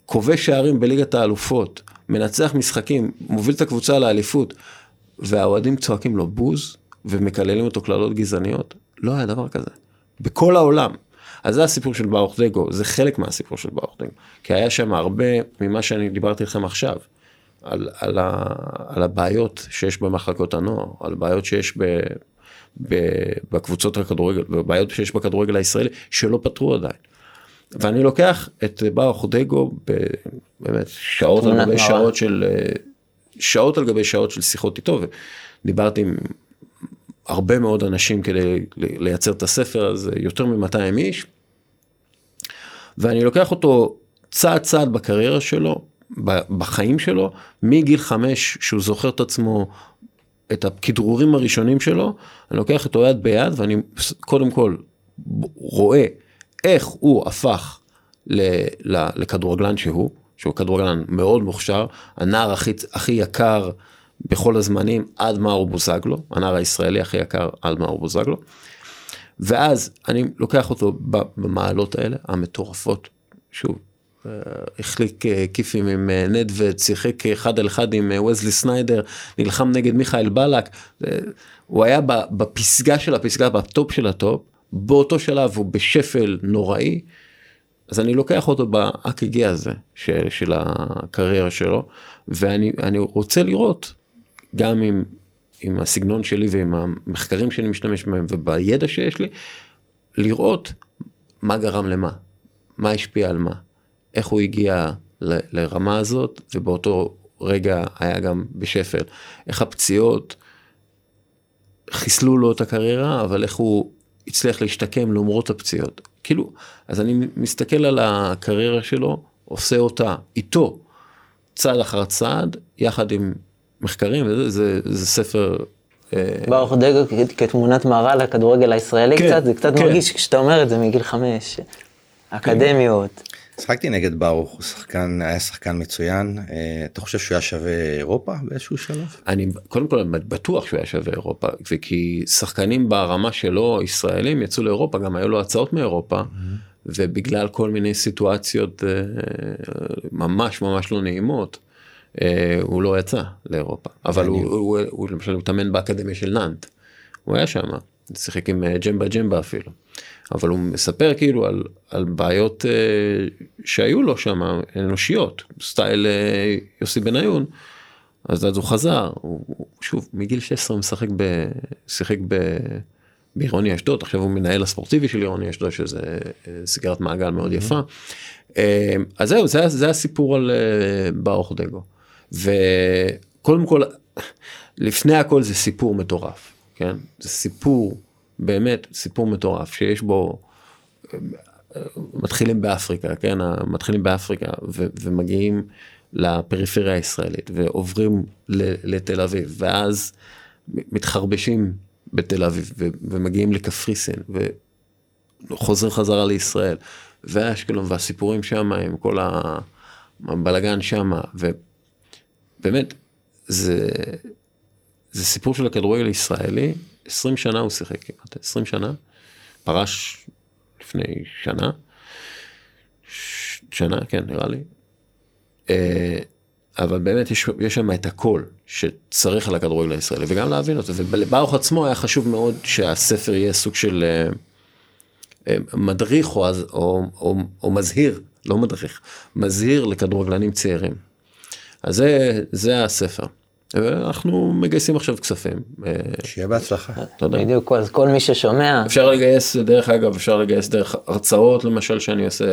כובש שערים בליגת האלופות מנצח משחקים מוביל את הקבוצה לאליפות והאוהדים צועקים לו בוז ומקללים אותו קללות גזעניות, לא היה דבר כזה. בכל העולם. אז זה הסיפור של ברוך דגו, זה חלק מהסיפור של ברוך דגו. כי היה שם הרבה ממה שאני דיברתי לכם עכשיו, על, על, ה, על הבעיות שיש במחלקות הנוער, על בעיות שיש ב, בקבוצות הכדורגל, ובעיות שיש בכדורגל הישראלי, שלא פתרו עדיין. ואני לוקח את ברוך דגו באמת שעות על גבי שעות של, שעות על גבי שעות של שיחות איתו, ודיברתי עם הרבה מאוד אנשים כדי לייצר את הספר הזה, יותר מ-200 איש. ואני לוקח אותו צעד צעד בקריירה שלו, בחיים שלו, מגיל חמש שהוא זוכר את עצמו, את הכדרורים הראשונים שלו, אני לוקח אותו יד ביד ואני קודם כל רואה איך הוא הפך לכדורגלן שהוא, שהוא כדורגלן מאוד מוכשר, הנער הכי, הכי יקר בכל הזמנים עד מאור בוזגלו, הנער הישראלי הכי יקר עד מאור בוזגלו. ואז אני לוקח אותו במעלות האלה המטורפות, שוב, החליק אה, כיפים עם אה, נדווד, שיחק אחד על אחד עם וזלי סניידר, נלחם נגד מיכאל בלק, הוא היה בפסגה של הפסגה, בטופ של הטופ, באותו שלב הוא בשפל נוראי, אז אני לוקח אותו באק"ג הזה של, של הקריירה שלו, ואני רוצה לראות, גם עם, עם הסגנון שלי ועם המחקרים שאני משתמש בהם ובידע שיש לי, לראות מה גרם למה, מה השפיע על מה, איך הוא הגיע ל, לרמה הזאת, ובאותו רגע היה גם בשפל, איך הפציעות חיסלו לו את הקריירה, אבל איך הוא הצליח להשתקם למרות הפציעות. כאילו, אז אני מסתכל על הקריירה שלו, עושה אותה איתו, צעד אחר צעד, יחד עם מחקרים, וזה זה, זה ספר... אה, ברוך דגו כתמונת מראה לכדורגל הישראלי כן, קצת, זה קצת כן. מרגיש כשאתה אומר את זה מגיל חמש, אקדמיות. שחקתי נגד ברוך, הוא שחקן, היה שחקן מצוין. אה, אתה חושב שהוא היה שווה אירופה באיזשהו שלב? אני קודם כל בטוח שהוא היה שווה אירופה, וכי שחקנים ברמה שלו, ישראלים, יצאו לאירופה, גם היו לו הצעות מאירופה, mm-hmm. ובגלל כל מיני סיטואציות אה, ממש ממש לא נעימות, אה, הוא לא יצא לאירופה. אבל הוא, הוא, הוא למשל הוא התאמן באקדמיה של נאנט, הוא היה שם, שיחק עם ג'מבה ג'מבה אפילו. אבל הוא מספר כאילו על, על בעיות uh, שהיו לו שם, אנושיות, סטייל uh, יוסי בניון. אז אז הוא חזר, הוא, שוב, מגיל 16 הוא משחק ב... שיחק ב... בעירוני אשדוד, עכשיו הוא מנהל הספורטיבי של עירוני אשדוד, שזה אה, סגירת מעגל מאוד יפה. אז זהו, זה, זה הסיפור על ברוך דגו. וקודם כל, לפני הכל זה סיפור מטורף, כן? זה סיפור באמת סיפור מטורף שיש בו מתחילים באפריקה כן מתחילים באפריקה ו- ומגיעים לפריפריה הישראלית ועוברים לתל אביב ואז מתחרבשים בתל אביב ו- ומגיעים לקפריסין וחוזרים חזרה לישראל ואשקלון והסיפורים שם עם כל הבלגן שם ובאמת זה זה סיפור של הכדורגל הישראלי 20 שנה הוא שיחק כמעט, 20 שנה, פרש לפני שנה, שנה, כן, נראה לי. אה, אבל באמת יש, יש שם את הכל שצריך על הכדורגל הישראלי וגם להבין אותו ולברוך עצמו היה חשוב מאוד שהספר יהיה סוג של אה, אה, מדריך או, או, או, או מזהיר לא מדריך מזהיר לכדורגלנים צעירים. אז זה, זה הספר. אנחנו מגייסים עכשיו כספים. שיהיה בהצלחה. תודה. בדיוק, אז כל מי ששומע. אפשר לגייס, דרך אגב, אפשר לגייס דרך הרצאות למשל שאני עושה,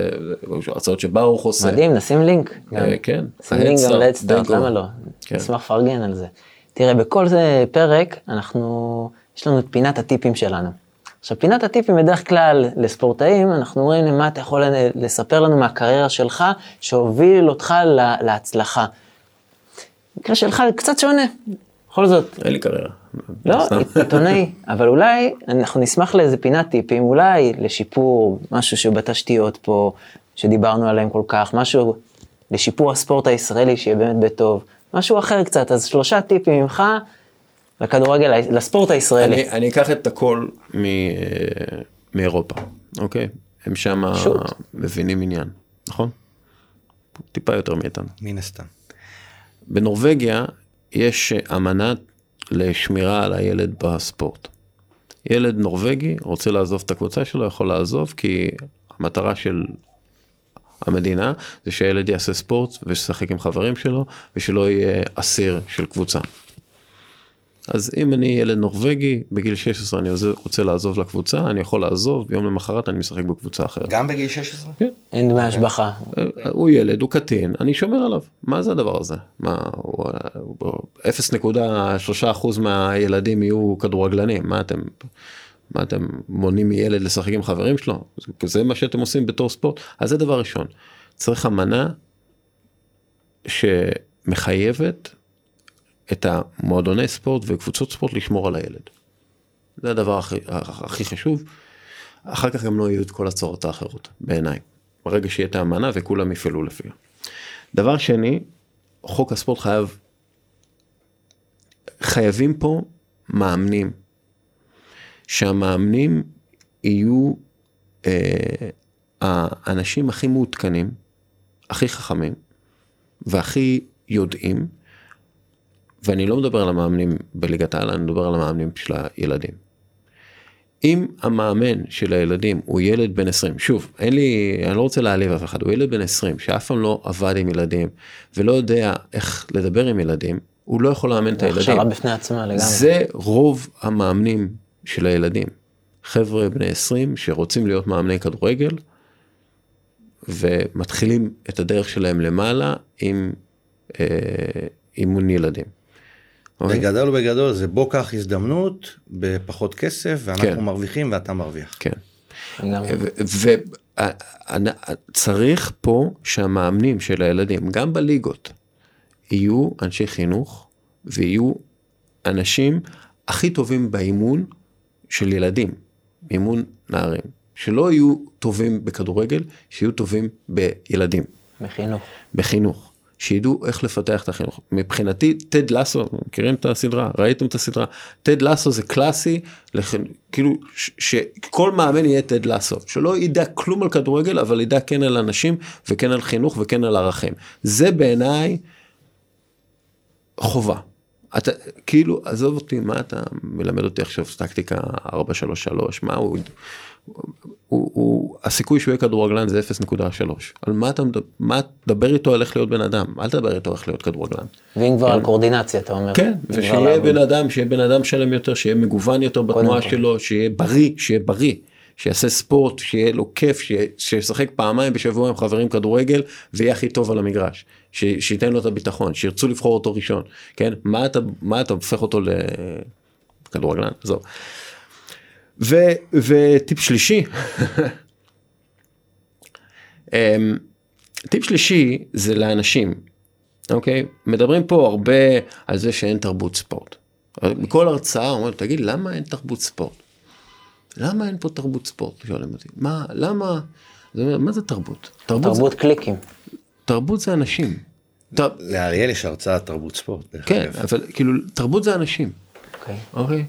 הרצאות שברוך עושה. מדהים, נשים לינק. אה, כן. נשים לינק גם לאדסטארט, למה לא? כן. נשמח לפרגן על זה. תראה, בכל זה פרק, אנחנו, יש לנו את פינת הטיפים שלנו. עכשיו, פינת הטיפים בדרך כלל לספורטאים, אנחנו אומרים להם, מה אתה יכול לספר לנו מהקריירה שלך, שהוביל אותך להצלחה. במקרה שלך קצת שונה, בכל זאת. אין לי קריירה. לא, עיתונאי, אבל אולי אנחנו נשמח לאיזה פינת טיפים, אולי לשיפור, משהו שבתשתיות פה, שדיברנו עליהם כל כך, משהו לשיפור הספורט הישראלי, שיהיה באמת בטוב, משהו אחר קצת, אז שלושה טיפים ממך לכדורגל, לספורט הישראלי. אני, אני אקח את הכל מ, מאירופה, אוקיי? הם שם מבינים עניין, נכון? טיפה יותר מאיתנו. מן הסתם. בנורבגיה יש אמנה לשמירה על הילד בספורט. ילד נורבגי רוצה לעזוב את הקבוצה שלו, יכול לעזוב, כי המטרה של המדינה זה שהילד יעשה ספורט וישחק עם חברים שלו, ושלא יהיה אסיר של קבוצה. אז אם אני ילד נורבגי, בגיל 16 אני רוצה לעזוב לקבוצה, אני יכול לעזוב, יום למחרת אני משחק בקבוצה אחרת. גם בגיל 16? כן. אין דמי השבחה. אה, הוא ילד, הוא קטין, אני שומר עליו. מה זה הדבר הזה? מה, 0.3% מהילדים יהיו כדורגלנים, מה אתם... מה אתם מונעים מילד לשחק עם חברים שלו? זה מה שאתם עושים בתור ספורט? אז זה דבר ראשון. צריך אמנה שמחייבת את המועדוני ספורט וקבוצות ספורט לשמור על הילד. זה הדבר הכי, הכי חשוב. אחר כך גם לא יהיו את כל הצורות האחרות, בעיניי. ברגע שיהיה את האמנה וכולם יפעלו לפיה. דבר שני, חוק הספורט חייב, חייבים פה מאמנים. שהמאמנים יהיו אה, האנשים הכי מעודכנים, הכי חכמים והכי יודעים, ואני לא מדבר על המאמנים בליגת העל, אני מדבר על המאמנים של הילדים. אם המאמן של הילדים הוא ילד בן 20, שוב, אין לי, אני לא רוצה להעליב אף אחד, הוא ילד בן 20 שאף פעם לא עבד עם ילדים ולא יודע איך לדבר עם ילדים, הוא לא יכול לאמן את הילדים. הכשרה בפני עצמה לגמרי. זה רוב המאמנים של הילדים. חבר'ה בני 20 שרוצים להיות מאמני כדורגל ומתחילים את הדרך שלהם למעלה עם אה, אימון ילדים. אוקיי? בגדול ובגדול זה בוא קח הזדמנות בפחות כסף ואנחנו כן. מרוויחים ואתה מרוויח. כן. וצריך פה שהמאמנים של הילדים גם בליגות יהיו אנשי חינוך ויהיו אנשים הכי טובים באימון של ילדים, אימון נערים, שלא יהיו טובים בכדורגל, שיהיו טובים בילדים. בחינוך. בחינוך. שידעו איך לפתח את החינוך. מבחינתי, טד לסו, מכירים את הסדרה? ראיתם את הסדרה? טד לסו זה קלאסי, לכ... כאילו שכל מאמן יהיה טד לסו, שלא ידע כלום על כדורגל, אבל ידע כן על אנשים וכן על חינוך וכן על ערכים. זה בעיניי חובה. אתה כאילו עזוב אותי מה אתה מלמד אותי עכשיו טקטיקה 433 מה הוא הוא, הוא, הסיכוי שהוא יהיה כדורגלן זה 0.3. על מה אתה מדבר, מה, איתו על איך להיות בן אדם, אל תדבר איתו איך להיות כדורגלן. ואם כבר על קואורדינציה אתה אומר. כן, ושיהיה בן אדם, שיהיה בן אדם שלם יותר, שיהיה מגוון יותר בתנועה שלו, שיהיה בריא, שיהיה בריא. שיעשה ספורט, שיהיה לו כיף, שישחק פעמיים בשבוע עם חברים כדורגל ויהיה הכי טוב על המגרש, ש, שייתן לו את הביטחון, שירצו לבחור אותו ראשון, כן? מה אתה, מה אתה הופך אותו לכדורגלן? עזוב. ו, וטיפ שלישי, אמ, טיפ שלישי זה לאנשים, אוקיי? מדברים פה הרבה על זה שאין תרבות ספורט. בכל הרצאה אומרים, תגיד, למה אין תרבות ספורט? למה אין פה תרבות ספורט? שואלים אותי. מה, למה, זה אומר, מה זה תרבות? תרבות, תרבות זה, קליקים. תרבות זה אנשים. לאריאל יש הרצאה תרבות ספורט. כן, אבל כאילו, תרבות זה אנשים. אוקיי. אוקיי?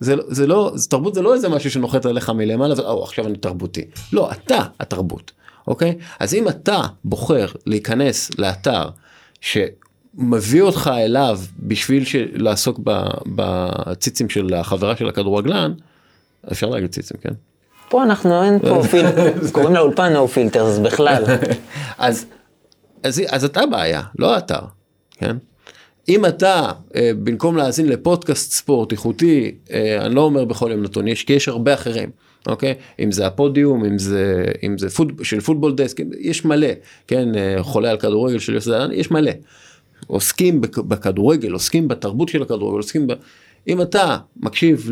זה, זה לא, זה, תרבות זה לא איזה משהו שנוחת עליך מלמעלה ואו עכשיו אני תרבותי. לא, אתה התרבות, אוקיי? אז אם אתה בוחר להיכנס לאתר שמביא אותך אליו בשביל לעסוק בציצים של החברה של הכדורגלן, אפשר להגיד ציצים, כן? פה אנחנו אין פה פילטר, קוראים לאולפן נו פילטרס בכלל. אז, אז, אז אתה בעיה, לא האתר, כן? אם אתה, אה, במקום להאזין לפודקאסט ספורט איכותי, אה, אני לא אומר בכל יום נתון, יש, כי יש הרבה אחרים, אוקיי? אם זה הפודיום, אם זה, אם זה פוט, של פוטבול דסק, יש מלא, כן? אה, חולה על כדורגל של יוסי דלן, יש מלא. עוסקים בכדורגל, עוסקים בתרבות של הכדורגל, עוסקים ב... אם אתה מקשיב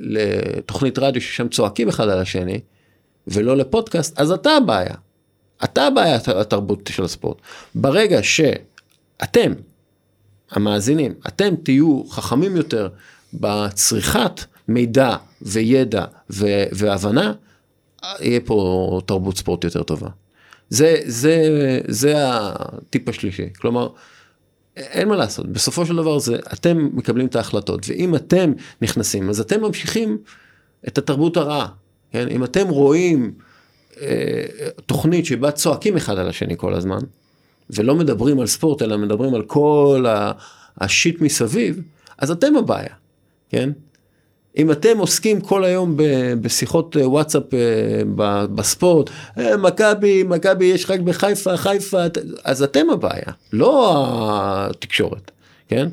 לתוכנית רדיו ששם צועקים אחד על השני, ולא לפודקאסט, אז אתה הבעיה. אתה הבעיה התרבות של הספורט. ברגע שאתם המאזינים, אתם תהיו חכמים יותר בצריכת מידע וידע ו- והבנה, יהיה פה תרבות ספורט יותר טובה. זה, זה, זה הטיפ השלישי. כלומר, אין מה לעשות, בסופו של דבר זה אתם מקבלים את ההחלטות, ואם אתם נכנסים, אז אתם ממשיכים את התרבות הרעה. כן? אם אתם רואים אה, תוכנית שבה צועקים אחד על השני כל הזמן, ולא מדברים על ספורט, אלא מדברים על כל השיט מסביב, אז אתם הבעיה, כן? אם אתם עוסקים כל היום בשיחות אה, וואטסאפ אה, בספורט, אה, מכבי, מכבי יש רק בחיפה, חיפה, אז אתם הבעיה, לא התקשורת, כן?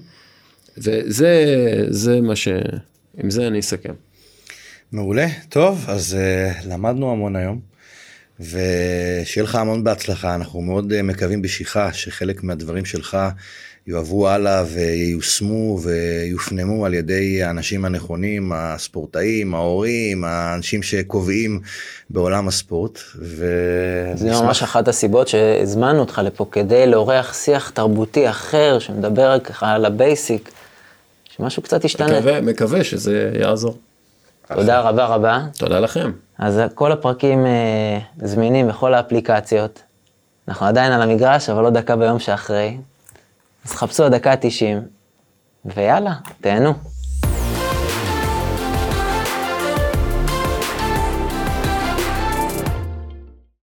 וזה זה מה ש... עם זה אני אסכם. מעולה, טוב, אז למדנו המון היום. ושיהיה לך המון בהצלחה, אנחנו מאוד אה, מקווים בשיחה שחלק מהדברים שלך יועברו הלאה וייושמו ויופנמו על ידי האנשים הנכונים, הספורטאים, ההורים, האנשים שקובעים בעולם הספורט. ו... זה ממש אחת הסיבות שהזמנו אותך לפה כדי לאורח שיח תרבותי אחר שמדבר ככה על ה basic, שמשהו קצת ישתנה. מקווה, מקווה שזה יעזור. תודה רבה רבה. תודה לכם. אז כל הפרקים אה, זמינים בכל האפליקציות. אנחנו עדיין על המגרש, אבל עוד דקה ביום שאחרי. אז חפשו הדקה ה-90, ויאללה, תהנו.